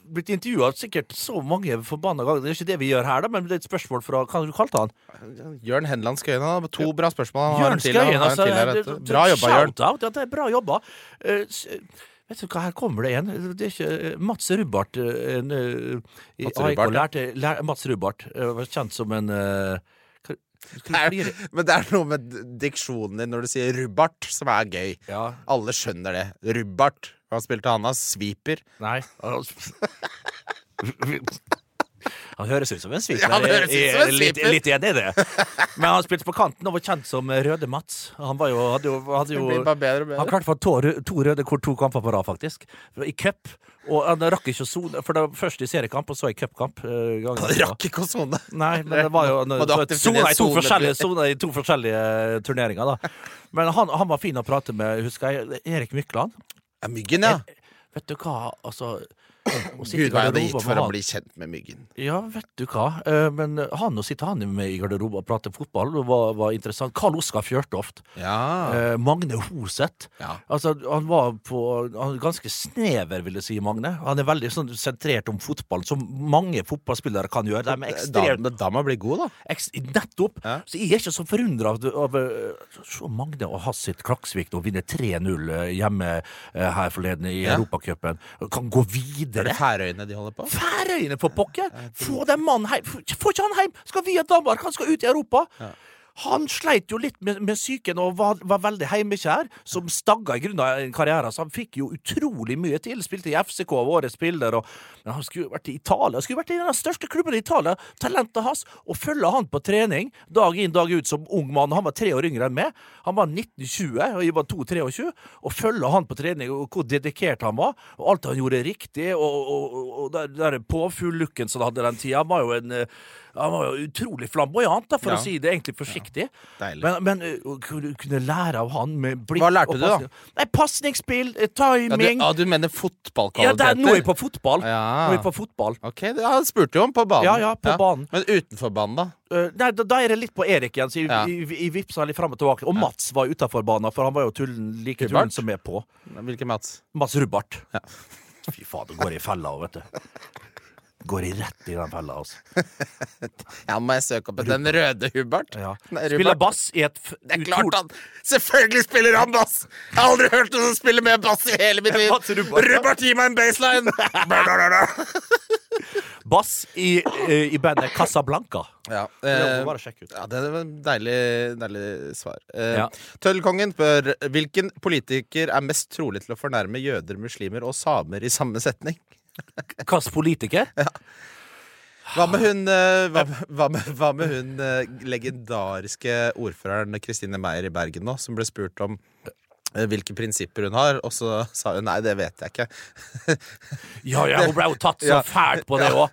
blitt intervjua sikkert så mange forbanna ganger. Det er ikke det vi gjør her, da, men det er et spørsmål fra Hva du kalte han? Jørn Henland Skøyen to bra spørsmål. Han har Jørn en til, Skøyen. Altså, her, det- det- Bra jobba, Jørn. Shout-out. Ja, det er bra jobba. Uh, Vet du hva, her kommer det en. Det er ikke eh, Mats Rubart. eh, En, eh, Mats Rubart, lærte, lær, Mats Rubart uh, var kjent som en eh, Er, men det er noe med diksjonen din når du sier rubbart, som er gøy. Ja, Alle skjønner det. Rubbart. Hva spilte han av? Sweeper? nei [LAUGHS] Han høres ut som en sviker. Ja, Jeg- som en jeg er litt, litt enig i det. Men han spilte på kanten og var kjent som Røde Mats. Han var jo, hadde jo, hadde jo bedre bedre Han klarte få to, to røde kort to kamper på rad, faktisk. I cup. Og han rakk ikke å sone, for det var først i seriekamp, og så i cupkamp. eh, Han rakk ikke å sone. Nei, men det var jo sone i i to forskjellige eh, turneringer, da. Men han, han var fin å prate med, husker jeg. Erik Mykland. Ja, myggen, ja. Vet du hva, altså Gud, hva jeg hadde gitt for å bli kjent med myggen. Ja, vet du hva. Eh, Men han å sitte han med i garderoben og prate fotball var, var interessant. Karl Oskar Fjørtoft. Ja. Eh, Magne Hoseth. Ja. Altså, han var på han var Ganske snever, vil jeg si, Magne. Han er veldig sånn sentrert om fotball, som mange fotballspillere kan gjøre. De er Da, ekstremt da må bli god, da. Eks nettopp! Ja. Så jeg er ikke så forundra av, av eh, Se Magne og Hasit Klaksvik nå vinne 3-0 hjemme eh, her forleden i Ja. Europacupen. Kan gå Er det. Færøyene de holder på? Færøyene, for pokker! Få den mannen hjem! Få ikke han hjem! Skal via Danmark! Han skal ut i Europa! Han sleit jo litt med, med psyken og var, var veldig heimekjær, som stagga i grunnen karrieren. Så han fikk jo utrolig mye til. Spilte i FCK av årets spiller, og, men han skulle vært i Italia. Skulle vært i den største klubben i Italia. Talentet hans. Og følge han på trening dag inn dag ut som ung mann. Han var tre år yngre enn meg. Han var 1920, og jeg var 22-23. Og følge han på trening, og hvor dedikert han var. Og alt han gjorde riktig, og, og, og, og den der påfugl-looken som han hadde den tida, var jo en eh, han var jo utrolig flamboyant, da, for Ja. å si det egentlig forsiktig. Deilig. Men, men uh, kunne kunne lære av han med blikk Hva lærte og du, da? pasning- Nei, Pasningsspill, eh, Ja, du, timing ah, du mener Ja, fotballkvaliteter? der, nå er vi på fotball. Ja. Nå er vi på fotball. Ok, det han spurte jo om på banen. Ja, ja, på banen. Men utenfor banen, da? Nei, da, da er det litt på Erik igjen, så jeg, Ja. jeg, jeg vipsa litt fram og tilbake. Og Mats var utafor banen, for han var jo tullen, like Rubbart? tullen som er på. Hvilken Mats? Mats Rubbart. Ja. Fy fader, går i fella òg, vet du. [LAUGHS] Går i rett i den fella, altså. [LAUGHS] Ja, må jeg søke opp den røde Hubert? Ja. Nei, Spiller bass i et Det er klart han Selvfølgelig spiller han bass! Jeg har aldri hørt noen spille med bass i hele mitt [LAUGHS] liv! Rubbart, gi meg en baseline! [LAUGHS] Bass i, eh, i bandet Casablanca. ja, eh, ja, det var en deilig, deilig svar. Eh, Ja. Tøllkongen spør hvilken politiker er mest trolig til å fornærme jøder, muslimer og samer i samme setning? Hvilken politiker? Hva med hun, eh, hva, hva med, hva med hun eh, legendariske ordføreren Kristine Meyer i Bergen nå, som ble spurt om eh, hvilke prinsipper hun har, og så sa hun nei, det vet jeg ikke. Ja, ja, hun ble jo tatt så fælt på det Ja.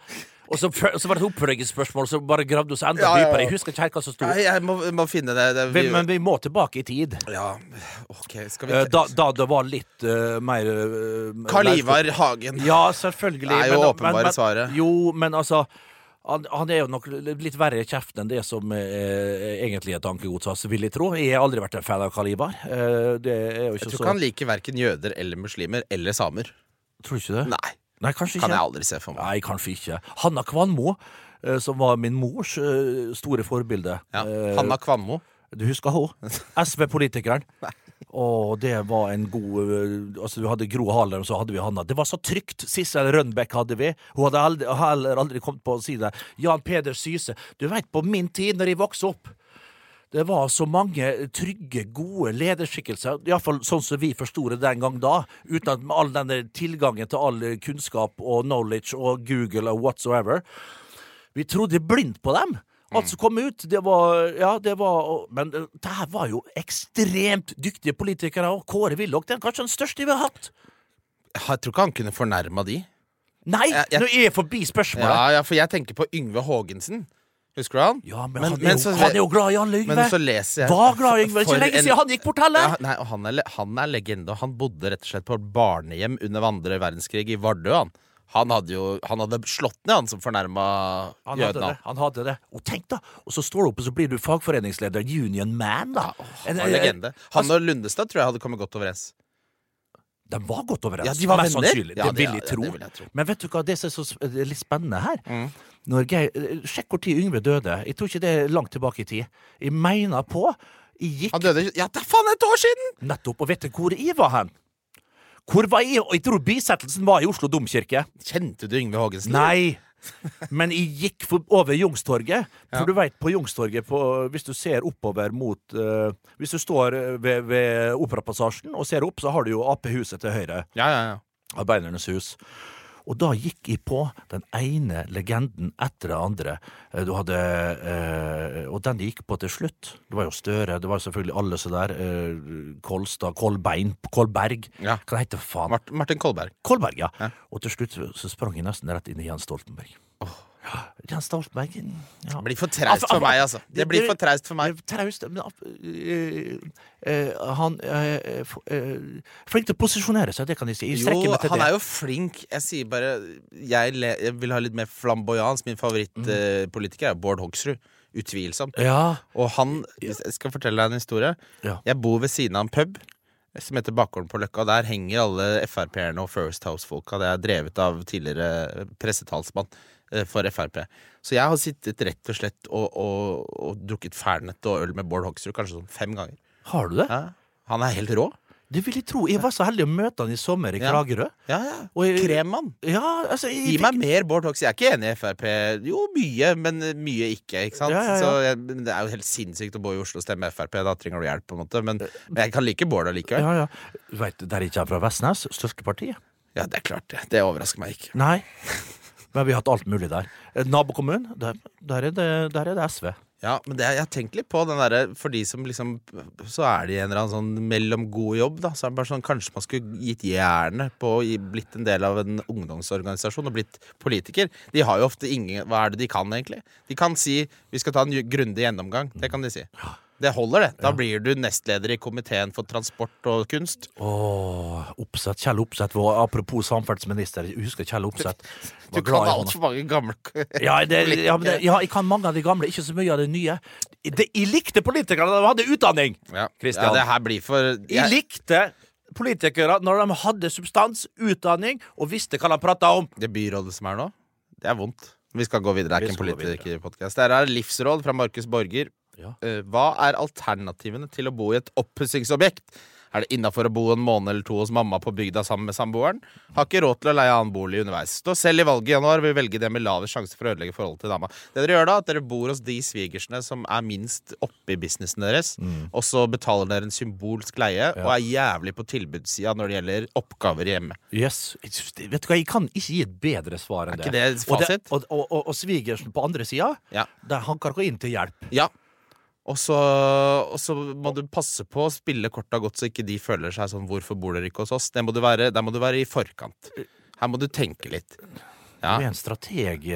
Og så, så var det et oppfølgingsspørsmål, så bare gravde hun seg enda Ja, ja, dypere. Jeg husker ikke helt hva som sto. Nei, jeg må, må finne det. det Vi- Men vi må tilbake i tid. ja, ok, skal vi Eh, Da, da det var litt uh, mer uh, Karl Ivar Hagen. Ja, selvfølgelig. Det er jo men- åpenbare men- men- svaret. Jo, men altså han, han er jo nok litt verre i kjeften enn det som eh, egentlig er tankegods hans, vil jeg tro. Jeg har aldri vært en fan av Kalibar. Eh, Jeg ikke tror så han liker verken jøder eller muslimer eller samer. Tror du ikke det? Nei, Nei, kanskje ikke. kan jeg aldri se for meg. Nei, kanskje ikke. Hanna Kvanmo, eh, som var min mors eh, store forbilde. Ja. Eh, Hanna Kvanmo. Du husker henne? [LAUGHS] SV-politikeren. Og det var en god Altså, du hadde Gro Harlem, så hadde vi Hanna. Det var så trygt! Sissel Rønbeck hadde vi. Hun hadde aldri, heller aldri kommet på å si det. Jan Peder Syse. Du veit, på min tid, når jeg vokste opp det var så mange trygge, gode lederskikkelser, iallfall sånn som vi forsto det den gang da, uten at med all denne tilgangen til all kunnskap og knowledge og Google og whatsoever. Vi trodde blindt på dem. Alt som kom ut, det var Ja, det var Men det her var jo ekstremt dyktige politikere, og Kåre Willoch er kanskje den største vi har hatt. Jeg tror ikke han kunne fornærma de. Nei, Jeg- jeg- nå er jeg forbi spørsmålet. Ja, ja, for jeg tenker på Yngve Haagensen. Husker du han? Ja, men, Men- han, er men jo, så- han er jo glad i han Yngve. Men så leser jeg Var glad i Yngve. Ikke lenge siden han gikk bort heller. Ja, nei, han er, han er legende. Han bodde rett og slett på barnehjem under andre verdenskrig i Vardø. Han Han hadde jo Han hadde slått ned han som fornærma jødene. han hadde det. Og tenk da, og så står du opp, og så blir du fagforeningsleder, union man, da. Han En- en- legende. Han og Lundestad tror jeg hadde kommet godt overens. De var godt overens. Ja, de var mest venner. sannsynlig. Ja, det vil jeg ja, tro. Men vet du hva, det som er litt spennende her Mm. Når Geir, Sjekk hvor tid Yngve døde. Jeg tror ikke det er langt tilbake i tid. Jeg mener på Jeg gikk Han døde Ja, det er faen et år siden! nettopp, og vet du hvor jeg var hen? Hvor var jeg? Jeg tror bisettelsen var i Oslo domkirke. Kjente du Yngve Haagensen? Nei! Men jeg gikk for, over Youngstorget. For Ja. du veit, på Youngstorget, på- hvis du ser oppover mot uh, Hvis du står eh, ved, ved Operapassasjen og ser opp, så har du jo Ap-huset til høyre. Ja, ja, ja. Arbeidernes hus. Og da gikk jeg på den ene legenden etter det andre. Eh, Du hadde eh, Og den gikk på til slutt, det var jo Støre, det var jo selvfølgelig alle så der. Eh, Kolstad, Kolbein, Kolberg. Ja. Hva heter faen? Martin Kolberg. Kolberg, ja. Ja. Og til slutt så sprang jeg nesten rett inn i Jens Stoltenberg. Ja, Jens Stoltenberg ja. Det blir for traust for meg, altså. Det blir for traust for meg. Traust, men eh, eh, Han er flink til å posisjonere seg, det kan jeg si. Jeg Jo, han er jo flink. Jeg sier bare Jeg, jeg vil ha litt mer flamboyans. Min favorittpolitiker er Bård Hoksrud. Utvilsomt. Ja, Og han Jeg skal fortelle deg en historie. Ja. Jeg bor ved siden av en pub som heter Bakgården på Løkka. Der henger alle Frp-erne og First House-folka. Det er drevet av tidligere pressetalsmann eh, for Frp. Så jeg har sittet rett og slett og, og, og drukket Fernet og øl med Bård Hoksrud kanskje sånn fem ganger. har du det? Ja. Han er helt rå. Det vil jeg tro. Jeg var så heldig å møte han i sommer i. Kragerø. Ja, ja. ja. Kremmann. Ja, altså Gi meg mer Bård Hoksrud. Jeg er ikke enig i Frp. Jo, mye, men mye ikke. ikke sant? Ja. Så jeg, Det er jo helt sinnssykt å bo i Oslo og stemme Frp. Da trenger du hjelp, på en måte. Men, men jeg kan like Bård allikevel. Ja, ja. Du vet, der er ikke jeg fra Vestnes, største partiet? Ja, det er klart det. Det overrasker meg ikke. Nei. [LAUGHS] Men vi har hatt alt mulig der. Eh, Nabokommunen, der, der, er det, der er det SV. Ja, men det, jeg har tenkt litt på den derre For de som liksom Så er de i en eller annen sånn mellom god jobb, da. Så er det bare sånn Kanskje man skulle gitt jernet på å blitt en del av en ungdomsorganisasjon og blitt politiker. De har jo ofte ingen Hva er det de kan, egentlig? De kan si 'vi skal ta en grundig gjennomgang'. Det kan de si. Det holder, det. Da blir du nestleder i komiteen for transport og kunst. Åh, Opseth, Kjell Opseth, apropos samferdselsminister. Jeg husker Kjell Opseth. Du kan altfor mange gamle Ja, det, [LAUGHS] ja, men det, ja, jeg kan mange av de gamle, ikke så mye av det nye. Det, jeg likte politikere da de hadde utdanning! Ja, ja det her blir for Jeg jeg, likte politikere når de hadde substans, utdanning og visste hva de prata om. Det byrådet som er nå, det er vondt. Vi skal gå videre. Det er ikke en politikerpodkast. Det er livsråd fra Markus Borger. Ja. Eh, Hva er alternativene til å bo i et oppussingsobjekt? Er det innafor å bo en måned eller to hos mamma på bygda sammen med samboeren? Har ikke råd til å leie annen bolig underveis. Står selv i valget i januar, vil velge det med lavest sjanse for å ødelegge forholdet til dama. Det dere gjør da, at dere bor hos de svigersene som er minst oppe i businessen deres, og så betaler dere en symbolsk leie, og er jævlig på tilbudssida når det gjelder oppgaver hjemme. Yes. Vet du hva, Jeg kan ikke gi et bedre svar enn det. Er ikke det Og, fasit? og, og, og, og svigersen på andre sida, Ja. han kan gå inn til hjelp. Ja. Og så, og så må du passe på å spille korta godt, så ikke de føler seg sånn 'Hvorfor bor dere ikke hos oss?' Det må du være, der må du være i forkant. Her må du tenke litt. Ja, Du er en strateg.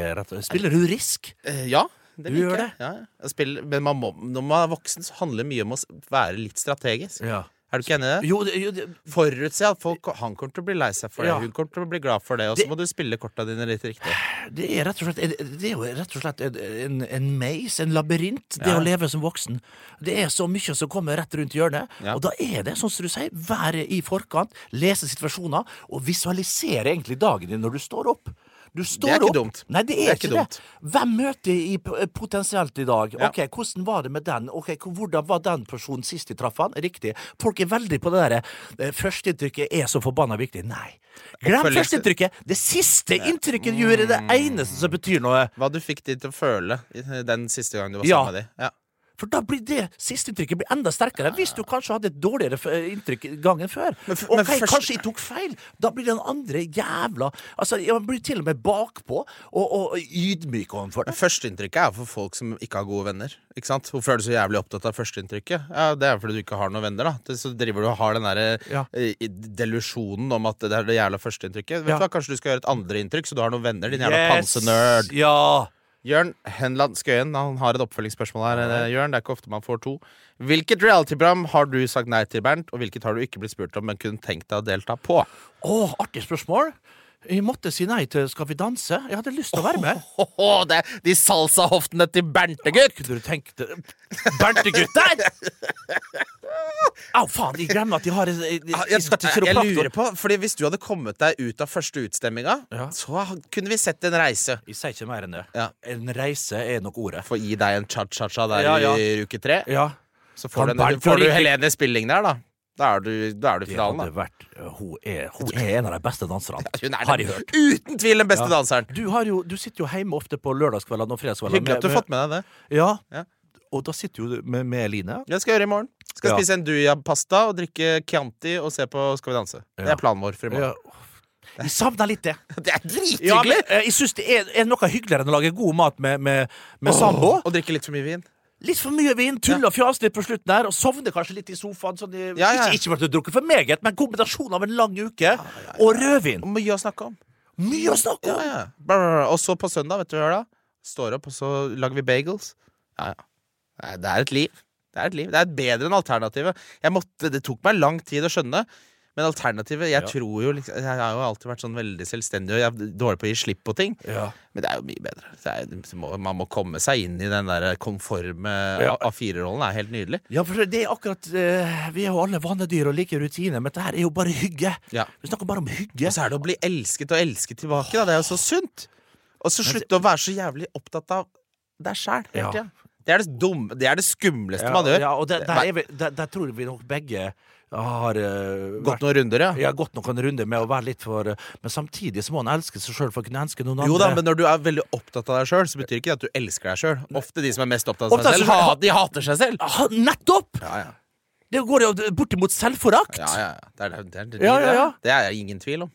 Spiller du Risk? Eh, ja det Du gjør det. Ja, spiller, men man må, når man er voksen, så handler det mye om å være litt strategisk. Ja. Er du ikke enig i det? Jo, det, jo det, Forutse at folk, han kommer til å bli lei seg for det, Ja. hun kommer til å bli glad for det, og så må du spille korta dine litt riktig. det er rett og slett Det er jo rett og slett en, en, en meis, en labyrint, det Ja. å leve som voksen. Det er så mye som kommer rett rundt hjørnet, Ja. og da er det, sånn som du sier, være i forkant, lese situasjoner, og visualisere egentlig dagen din når du står opp. Du står er ikke opp. dumt. Nei, det er, Det er ikke, ikke det. Hvem møter jeg potensielt i dag? Ja. Ok, Hvordan var det med den? Ok, Hvordan var den personen sist de traff han? Riktig. Folk er veldig på det derre eh, Førsteinntrykket er så forbanna viktig. Nei. Glem Oppfølgings- førsteinntrykket! Det siste inntrykket du gjør, er det eneste som betyr noe. Hva du fikk de til å føle den siste gangen du var Ja. sammen med dem. Ja. For da blir det sisteinntrykket enda sterkere. Hvis du kanskje hadde et dårligere f- inntrykk gangen før. Men men først- Kanskje jeg tok feil. Da blir den andre jævla Altså, Man blir til og med bakpå og, og ydmyk overfor det. Førsteinntrykket er for folk som ikke har gode venner. Ikke sant? Hvorfor er du så jævlig opptatt av førsteinntrykket? Ja, Det er fordi du ikke har noen venner. da Så driver du og har den der Ja. eh, delusjonen om at det er det jævla førsteinntrykket. Ja. Kanskje du skal gjøre et andre inntrykk, så du har noen venner, din jævla Yes! pansenerd. Ja. Jørn Henland Skøyen han har et oppfølgingsspørsmål her. eh, Jørn, Det er ikke ofte man får to. Hvilket reality-program har du sagt nei til, Bernt? Og hvilket har du ikke blitt spurt om, men kunne tenkt deg å delta på? Å, artig spørsmål. Jeg måtte si nei til Skal vi danse. Jeg hadde lyst til å være med. [LAUGHS] Åh, det er de salsahoftene til Berntegutt! Kunne du tenkt det Berntegutter! [LAUGHS] Au, faen, jeg glemmer at de har Jeg, Ja, jeg jeg, jeg lurer på, fordi Hvis du hadde kommet deg ut av første utstemminga, Ja. så kunne vi sett en reise. Jeg sier ikke mer enn det. Ja. En reise er nok ordet. Få gi deg en cha-cha-cha der Ja, ja. i uke tre. Ja. Så får du, en, får du Helene Spilling der, da. Da er du, da er du finalen, da. vært Hun er, hun er en av de beste danserne. Er har jeg hørt. uten tvil den beste Ja. danseren. Du, har jo, du sitter jo hjemme ofte på lørdagskveldene og fredagskveldene. Hyggelig at du har fått med deg det. Ja. Ja. Og da sitter du med, med Line. Det skal jeg gjøre i morgen. Skal Ja. spise en Duja-pasta og drikke Chianti og se på Skal vi danse. Det er planen vår for i Ja. morgen. Jeg savner litt det. [LAUGHS] Det er drithyggelig! Ja, jeg syns det er, er noe hyggeligere enn å lage god mat med, med, med sambo. Og drikke litt for mye vin. Litt for mye vin, tull og fjas litt på slutten her, og sovne kanskje litt i sofaen. Sånn, i- Ja, ja. Ikke, ikke drukket for meget, men kombinasjonen av en lang uke og rødvin. Og mye å snakke om. Mye å snakke om! ja. Brr, Og så på søndag, vet du hva da? Står opp, og så lager vi bagels. Ja, ja. Det er et liv. Det er et liv. Det er bedre enn alternativet. Jeg måtte, det tok meg lang tid å skjønne. Men alternativet Jeg Ja. tror jo liksom Jeg har jo alltid vært sånn veldig selvstendig, og jeg er dårlig på å gi slipp på ting. Ja. Men det er jo mye bedre. Det er, man må komme seg inn i den der konforme Ja. A4-rollen. Det er helt nydelig. Ja, for det er akkurat eh, Vi er jo alle vanedyr og liker rutiner, men dette her er jo bare hygge. Ja. Vi snakker bare om hygge. Og så er det å bli elsket og elsket tilbake. Da. Det er jo så sunt. Og så slutte å være så jævlig opptatt av deg sjæl hele tida. Det er det dumme Det er det skumleste Ja, man gjør. ja, og der, der, er der, der tror vi nok begge har uh, Gått noen runder, ja. ja, gått noen runder med å være litt for uh, Men samtidig så må han elske seg sjøl for å kunne elske noen andre. Jo da, men når du er veldig opptatt av deg sjøl, så betyr ikke det at du elsker deg sjøl. Ofte de som er mest opptatt av seg selv, ha, de hater seg selv. Ha, Nettopp! Ja, ja. Det går jo bortimot selvforakt. ja, ja, ja. Det, er, det, det, det er ingen tvil om.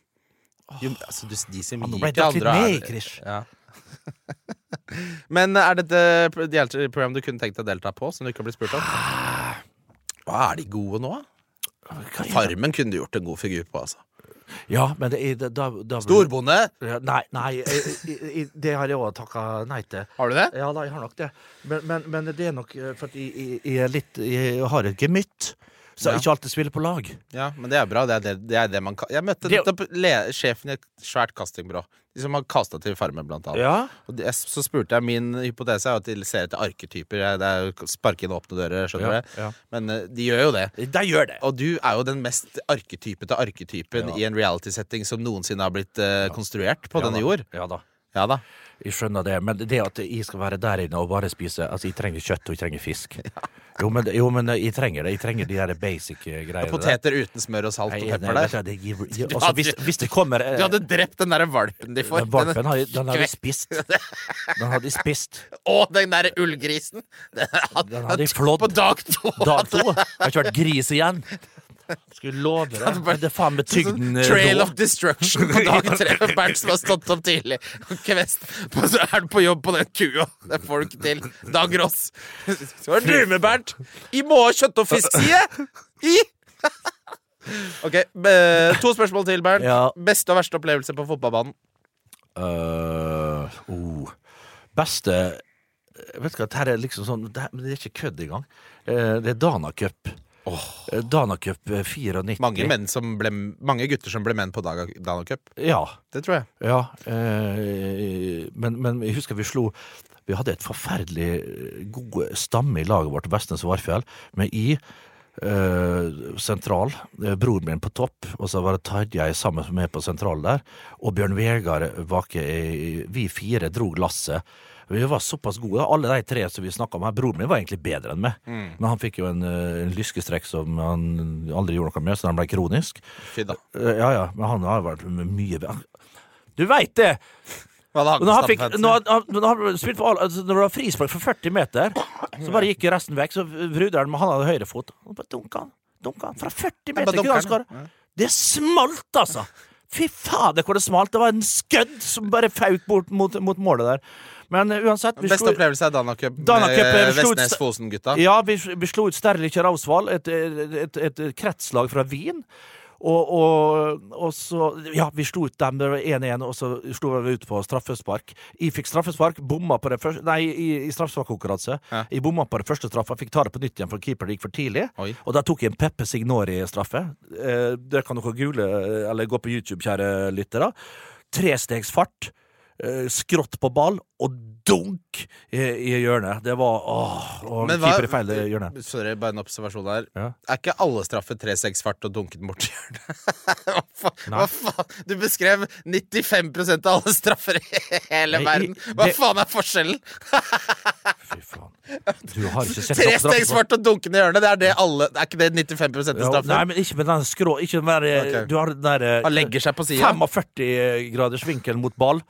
Jo, altså, du, de som Ja, nå ble jeg dratt litt andre med Krish. Ja. [LAUGHS] Men er det et eh, program du kunne tenkt deg å delta på, som du ikke har blitt spurt om? Hva er de gode nå? Farmen kunne du gjort en god figur på, altså. Ja, men det er da, da, da Storbonde! Nei, nei eh, eh, det har jeg òg takka nei til. Har du det? Ja da, jeg har nok det. Men, men, men det er nok eh, for at jeg, jeg, jeg er litt Jeg har et gemytt. Så Ja. ikke alltid spiller på lag. Ja, men det er bra. Det er det, det, er det man kan Jeg møtte Det- sjefen i et svært castingbyrå. De som har kasta til Farmen, blant annet. Ja. Og det, så spurte jeg Min hypotese er at de ser etter arketyper. Det er sparke inn åpne dører, skjønner Ja, du? ja. Men eh, de gjør jo det. De gjør det. Og du er jo den mest arketypete arketypen Ja. i en reality-setting som noensinne har blitt eh, konstruert på Ja denne da. jord. Ja da. Ja da. Jeg skjønner det, men det at jeg skal være der inne og bare spise Altså, jeg trenger kjøtt, og jeg trenger fisk. [LAUGHS] Jo, men, jo, men jeg trenger det. Jeg trenger de der basic greiene. Poteter der. Uten smør og salt og pepper der. du, det gir, [LAUGHS] gir, altså, hvis, hvis det kommer eh, Du hadde drept den derre valpen de får. Den valpen har, den hadde, Kvek- [LAUGHS] spist. Den har de spist. Å, den derre ullgrisen! Den hadde, Den hadde de flådd. På dag to. Dag to har ikke vært gris igjen. [LAUGHS] Skulle love deg. Det er faen med tygden eh, Trail of destruction [LAUGHS] på dag tre. Bernt som har stått opp tidlig og kvest. Så er du på jobb på den kua. Det får du ikke til. Dag Ross. Så er du med, Bernt. I må ha kjøtt og fisk! I! [LAUGHS] Ok, eh, To spørsmål til, Bernt. Ja. Beste og verste opplevelse på fotballbanen? Uh, oh. Beste Vet du hva, det her er liksom sånn Det, her, det er ikke kødd engang. Eh, det er Dana Cup. Eh, Danacup eh, 94. Mange, ble, mange gutter som ble menn på Dana Dana Ja. Det tror jeg. ja eh, men, men jeg husker vi slo Vi hadde et forferdelig eh, god stamme i laget vårt, Vestnes og Varfjell, med I. Uh, sentral, eh, broren min på topp, og så var det Tarjei sammen med på sentral der, og Bjørn Vegard Vake. Vi fire drog lasset. Vi var såpass gode, alle de tre som vi snakka om her. Broren min var egentlig bedre enn meg, men han fikk jo en, eh, en lyskestrekk som han aldri gjorde noe med, så han ble kronisk. Fy da. Eh, Ja, ja, men han har vært mye bedre. Du veit det! Når han, fikk, når, han, når han spilte på altså, Når det var frispark fra 40 meter, så bare gikk resten vekk. Så Bruderen han hadde høyrefot. Bare dunka han. Dunka han fra 40 bare meter. kunne han skåre. Det smalt, altså! Fy fader, hvor det smalt! Det var en skødd som bare fauk bort mot, mot målet der. Men uh, uansett vi Beste slo- opplevelse er Dana Cup med Cup, eh, Vestnes Fosen-gutta. Ja, vi, vi slo ut Sterlich Rausvoll, et, et, et, et kretslag fra Wien. Og, og, og så Ja, vi slo ut dem. Det var 1-1, og så slo vi ut på straffespark. Jeg fikk straffespark, bomma på det første Nei, i, i straffesparkkonkurranse. Ja. Jeg bomma på det første straffa, fikk ta det på nytt igjen for keeper gikk for tidlig. Oi. Og da tok jeg en Peppe Signori-straffe. Eh, det kan dere google, eh, eller gå på YouTube, kjære lyttere. Trestegs fart, skrått på ball, og dunk i, i hjørnet. Det var åh, og Men hva- feil i hjørnet. hjørne. Sorry, bare en observasjon her. Ja. Er ikke alle straffer 3-6 fart og dunket bort i hjørnet? [LAUGHS] hva, faen? Hva faen? Du beskrev 95% av alle straffer i hele Nei, verden. Hva det- faen er forskjellen? [LAUGHS] Fy faen. Du har ikke sett Tre steg svart og dunkende i hjørnet, det er det alle Er ikke det 95 av straffen? nei, men ikke med den skrå Ikke den der eh, Du har den der eh, Han legger seg på sida. 45 graders vinkel mot ball.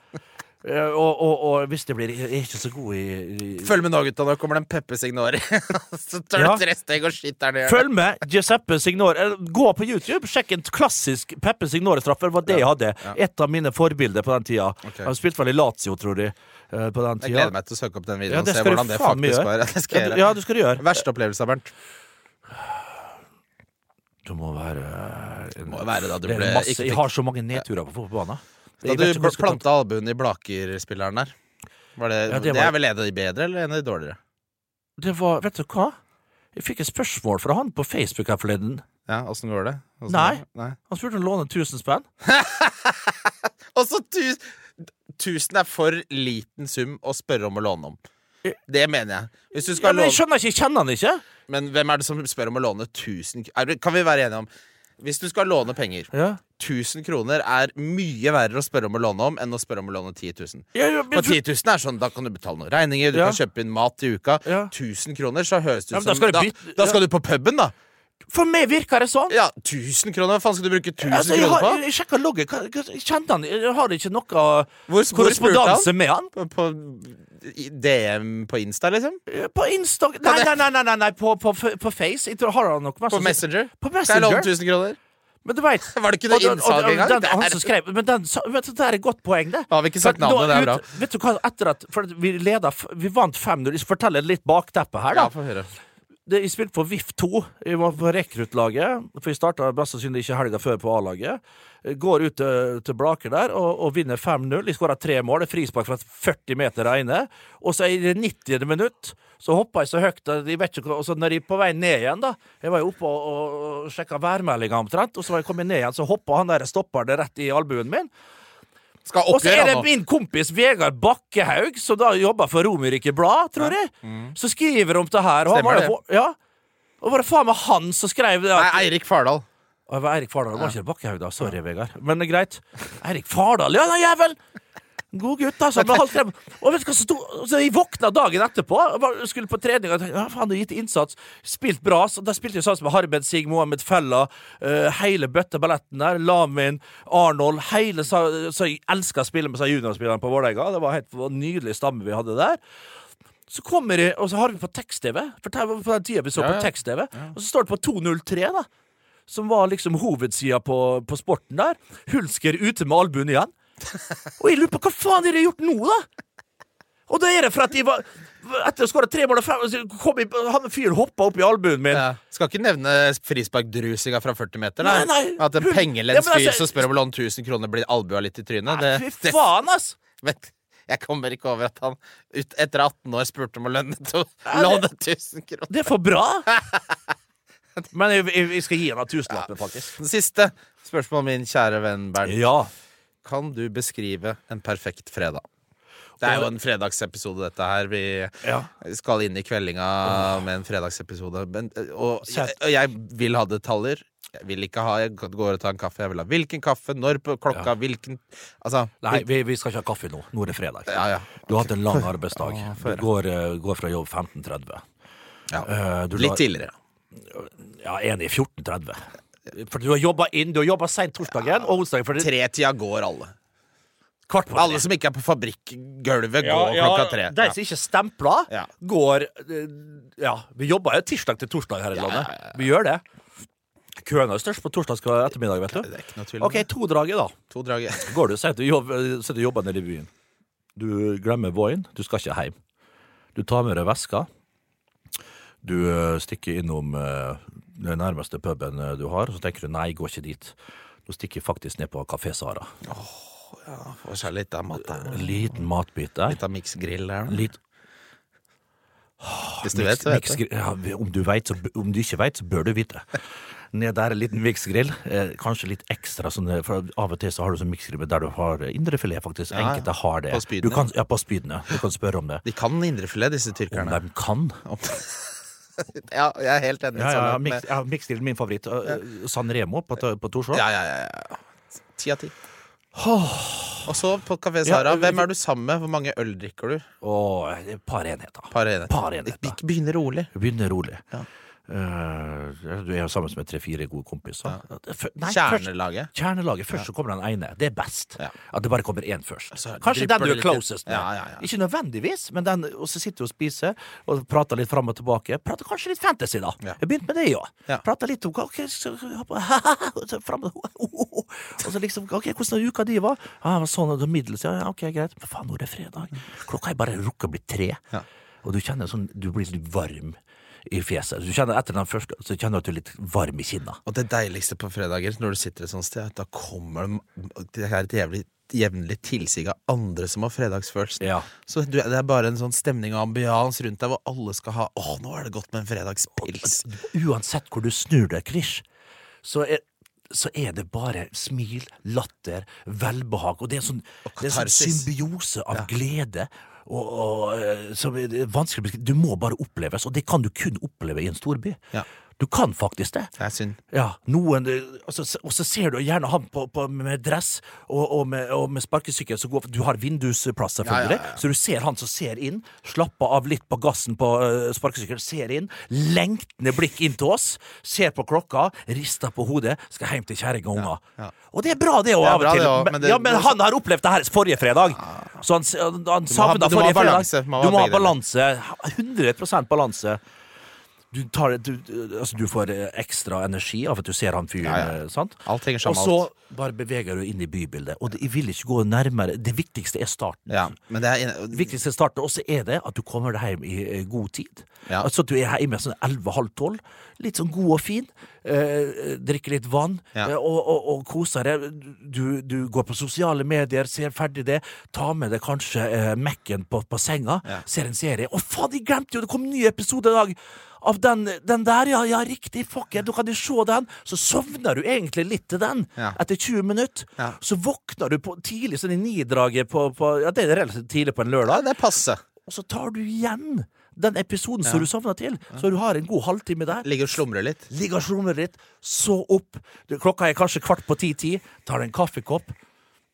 Eh, og, og, og hvis det blir Jeg er ikke så god i, i Følg med nå, gutta. Nå kommer det en Peppe Signori. [LAUGHS] Så tar du Ja. tre steg og skitter den i. Følg med Giuseppe Signore. Eh, Gå på YouTube, sjekk en klassisk Peppe Signore-straffer. var det jeg hadde. Et av mine forbilder på den tida. Okay. Han spilte vel i Lazio, tror de. eh, På den Jeg gleder meg til å søke opp den Ja, videoen og se du hvordan det faktisk var. [LAUGHS] Det skal Ja, du- Ja, du skal gjøre. Verste opplevelse, Bernt? Det må være Det Må være da du ble masse, Jeg har så mange nedturer på fotballbanen. Da du planta albuen i Blaker-spilleren der. Var det, Ja, det det, er vel en av de bedre, eller en av de dårligere? Det var Vet du hva? Jeg fikk et spørsmål fra han på Facebook her forleden. Ja, Åssen går det? Hvordan Nei. går det? Nei. Han spurte om å låne 1000 spenn. [LAUGHS] Og så tu, tusen er for liten sum å spørre om å låne om. Det mener jeg. Ja, men jeg skjønner ikke, jeg kjenner han ikke. Men hvem er det som spør om å låne 1000 er Kan vi være enige om Hvis du skal låne penger Ja. 1000 kroner er mye verre å spørre om å låne om enn å spørre om å låne 10 000. Ja, ja, For 10 000 er sånn, Da kan du betale noen regninger, du Ja. kan kjøpe inn mat i uka. Ja. 1000 kroner, så høres det ut da som skal da, da skal du på puben, da! For meg virker det sånn. Ja, 1000 kroner? Hva faen skal du bruke 1000 Altså, kroner på? jeg sjekka logget. Kjente han Jeg har ikke noe Hvor, korrespondanse med han. På, på DM på Insta, liksom? På Insta Nei, nei, nei, nei, nei, på, på, på Face. Jeg tror har han nok På Messenger? På Messenger? Skal jeg låne Messenger. 1000 kroner? Men du vet, [LAUGHS] Var det ikke noe innsalg engang? Den, Det han som skrev Men den, vet du, det er et godt poeng, det. Har vi ikke sagt navnet? Det er bra. Vet du hva, etter at For vi leda Vi vant 5-0. Jeg skal fortelle litt bakteppet her, da. Ja. Det, jeg spilte for VIF 2. Jeg var på rekruttlaget. For jeg starta best sannsynlig ikke helga før på A-laget. Går ut til, til Blaker der og, og vinner 5-0. Jeg skåra tre mål. Det er Frispark fra 40 meter ene. Og så i det 90. minutt så hoppa jeg så høyt jeg vet ikke Og så når jeg på vei ned igjen, da Jeg var jo oppe og, og sjekka værmeldinga omtrent, og så var jeg kommet ned igjen, så hoppa han der stopperen rett i albuen min. Skal Og så er det min kompis Vegard Bakkehaug, som da jobber for Romerike Blad, tror jeg, som skriver om det her. Og Mm. Stemmer det. På, Ja. Og var det faen meg han som skrev det? At, Nei, Eirik Fardal. Å, det var Eirik Fardal, det var ikke Bakkehaug, da. Sorry, Vegard. Men det er greit. Eirik Fardal, ja, den jævel! God gutt, altså. Men halv frem. Og vet du hva som sto Så jeg våkna dagen etterpå, skulle på trening og tenkte ja, faen, du har gitt innsats, spilt bra. Så da spilte jeg sammen med Harmed Sig, Mohammed Fella, uh, hele bøtteballetten der. Lamin, Arnold, hele Så jeg elska å spille med seg juniorspillerne på Vålerenga. Det var helt en nydelig stamme vi hadde der. Så kommer jeg, og så har vi på tekst-TV. For på den tida vi så på tekst-TV. Og så står det på 203, da. Som var liksom hovedsida på, på sporten der. Hulsker ute med albuen igjen. Og jeg lurer på hva faen har de gjort nå, da? Og da er det for at de var Etter å skåre tre mål og fem kom jeg, Han fyren hoppa opp i albuen min. Ja. Skal ikke nevne frisparkdrusinga fra 40 meter. Nei, nei. At en pengelens Ja, fyr altså- som spør om å låne 1000 kroner, blir albua litt i trynet. Nei, Det, fy faen, ass! Vent. jeg kommer ikke over at han ut, etter 18 år spurte om å lønne, to, Ja, låne 1000 kroner. Det er for bra! [LAUGHS] Men jeg, jeg, jeg skal gi henne tusenlappen, faktisk. Det siste spørsmål, min kjære venn Bernt. Ja. Kan du beskrive en perfekt fredag? Det er jo en fredagsepisode, dette her. Vi Ja. skal inn i kveldinga med en fredagsepisode. Men, og, jeg, jeg vil ha detaljer. Jeg vil ikke ha Jeg går og tar en kaffe. Jeg vil ha hvilken kaffe, når på klokka, hvilken Altså Nei, vi, vi skal ikke ha kaffe nå. Nå er det fredag. Ja, ja. Du har hatt en lang arbeidsdag. Du går, eh, går fra jobb 15.30. ja. Eh, Litt tidligere. Ja, enig. 14.30. For du har jobba inn, du har jobba seint torsdagen og onsdagen. Fordi... det, Tretida går alle. kvart på Alle som ikke er på fabrikkgulvet, går klokka tre. De som ikke stempler, Ja. går eh, Ja, vi jobber jo tirsdag til torsdag her i Ja, landet. ja, ja, ja. Vi gjør det. Køen er størst på torsdag ettermiddag, vet du. Det er ikke noe tvil om OK, to draget, da. To draget. [LAUGHS] Går du, sier du jobb- sitter og jobber nede i byen. Du glemmer Voien, du skal ikke hjem. Du tar med deg veska. Du eh, stikker innom eh, den nærmeste puben eh, du har, så tenker du nei, gå ikke dit. Du stikker faktisk ned på Kafé Sara. Ja, Får seg litt av mat der. En liten matbit der. Litt av miksgrill der. Litt Hvis du vet, så vet du. Ja, om, du vet, så, om du ikke vet, så bør du vite. Ned der er en liten miksgrill. Eh, kanskje litt ekstra, sånn, eh, for av og til så har du sånn miksgrill der du har indrefilet, faktisk. Ja. Enkelte har det. På spydene. Du kan, ja, på spydene. Du kan spørre om det. De kan indrefilet, disse Om tyrkerne. de kan. [LAUGHS] [LAUGHS] Ja, jeg er helt enig. Ja, ja, ja, mix, ja, Miksgrill min favoritt. Uh, San Remo på, på Torshov. ja, ja, ja, ja. Ti av ti. Og så på Kafé Ja, Sara, vi- hvem er du sammen med? Hvor mange øl drikker du? Oh, par enheter. Par enheter. Par enheter. Begynner rolig. Begynner rolig. Ja. Eh, du er jo sammen med tre-fire gode kompiser. Er fø- først- Kjernelaget. Kjernelaget. Først så kommer den ene. Det er best. Ja. At det bare kommer én først. Så Kanskje den du er closest med. Ja, ja, ja. Ikke nødvendigvis, men den, og så sitter du og spiser og prater litt fram og tilbake. Prater kanskje litt fantasy, da. Ja. Jeg begynte med det, jo. Ja. Prater litt om hva- ok, så, [LAUGHS] fram, [LAUGHS] Og så liksom Ok, hvordan uka di var? Ja, det var sånn, middels, ja, ja, ok, greit. Men faen, nå er det fredag. Klokka er bare rukket å bli tre. Ja. Og du kjenner sånn Du blir litt varm i fjeset. Du kjenner Etter den første så kjenner du at du er litt varm i kinna. Og det deiligste på fredager, når du sitter et sånt sted, da kommer det Det er et jævlig jevnlig tilsig av andre som har fredagsfølelse. Ja. Så du, det er bare en sånn stemning og ambians rundt deg hvor alle skal ha Å, nå er det godt med en fredagspils. Uansett hvor du snur deg, Krish, så er, så er det bare smil, latter, velbehag. Og det er en sånn, det er en sånn symbiose av glede. Og, og, eh, som er vanskelig å beskrive. Du må bare oppleves, og det kan du kun oppleve i en storby. Ja. Du kan faktisk det. Det er synd. Ja, noen og, så, Og så ser du gjerne han på, på, med dress og, og med, og med sparkesykkel som går Du har vindusplass, selvfølgelig, Ja, ja, ja. så du ser han som ser inn, slapper av litt på gassen på uh, sparkesykkelen, ser inn, lengtende blikk inn til oss, ser på klokka, rister på hodet, skal hjem til kjerring og unger. ja. Og det er bra, det òg, av og til. men, det- ja, men han har opplevd det her forrige fredag. Så han, han, han savna forrige fredag. Du må ha balanse. 100 balanse. Du, tar, du, altså du får eh, ekstra energi av at du ser han fyren. Ja, ja. eh, sant? Alt henger Og så bare beveger du inn i bybildet. Og det, jeg vil ikke gå nærmere. Det viktigste er starten. Ja, men det er Det viktigste er starten, og så er det at du kommer deg hjem i eh, god tid. Altså at du er hjemme sånn 11-halv 12. Litt sånn god og fin. Eh, drikker litt vann og, og, og koser deg. Du, du går på sosiale medier, ser ferdig det. Ta med deg kanskje eh, Mac-en på, på senga, ser en serie. Å, faen, jeg glemte jo! Det kom en ny episode i dag! Av den, den der, ja, ja, riktig, fuck it, da kan jo se den. Så sovner du egentlig litt til den Ja. etter 20 minutter. Ja. Så våkner du på, tidlig, sånn i nidraget på, på Ja, det er relativt tidlig på en Ja, lørdag. det passer. Og så tar du igjen den episoden som du sovna til. Så du har en god halvtime der. Ligger og slumrer litt. Ligger og slumrer litt. Så opp. Klokka er kanskje kvart på ti-ti. Tar en kaffekopp.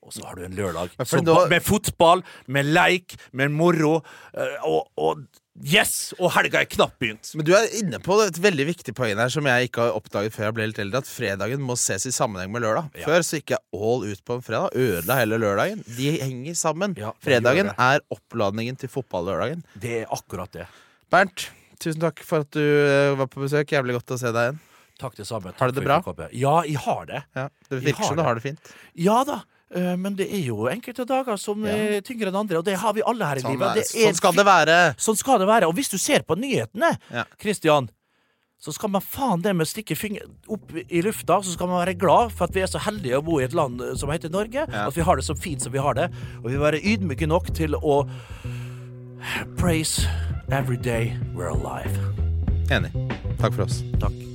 Og så har du en lørdag Så da- med fotball, med leik, med moro. eh, Og, og yes! Og helga er knapt begynt. Men du er inne på et veldig viktig poeng her som jeg ikke har oppdaget før jeg ble litt eldre, at fredagen må ses i sammenheng med lørdag. Ja. Før så gikk jeg all ut på en fredag. Ødela hele lørdagen. De henger sammen. Ja, fredagen er oppladningen til fotball-lørdagen. Det er akkurat det. Bernt, tusen takk for at du eh, var på besøk. Jævlig godt å se deg igjen. Takk det samme. Har du det bra? Ja, jeg har det. Ja, det virker som du har det fint. Ja da. Eh, Men det er jo enkelte dager som Ja. er tyngre enn andre, og det har vi alle her i Sånn, livet. er, Det sånn skal det være. Sånn skal det være. Og hvis du ser på nyhetene, Ja. Kristian, så skal man faen det med å stikke fingeren opp i lufta, så skal man være glad for at vi er så heldige å bo i et land eh, som heter Norge, Ja. at vi har det så fint som vi har det, og vi vil være ydmyke nok til å praise every day we're alive. Enig. Takk for oss. Takk.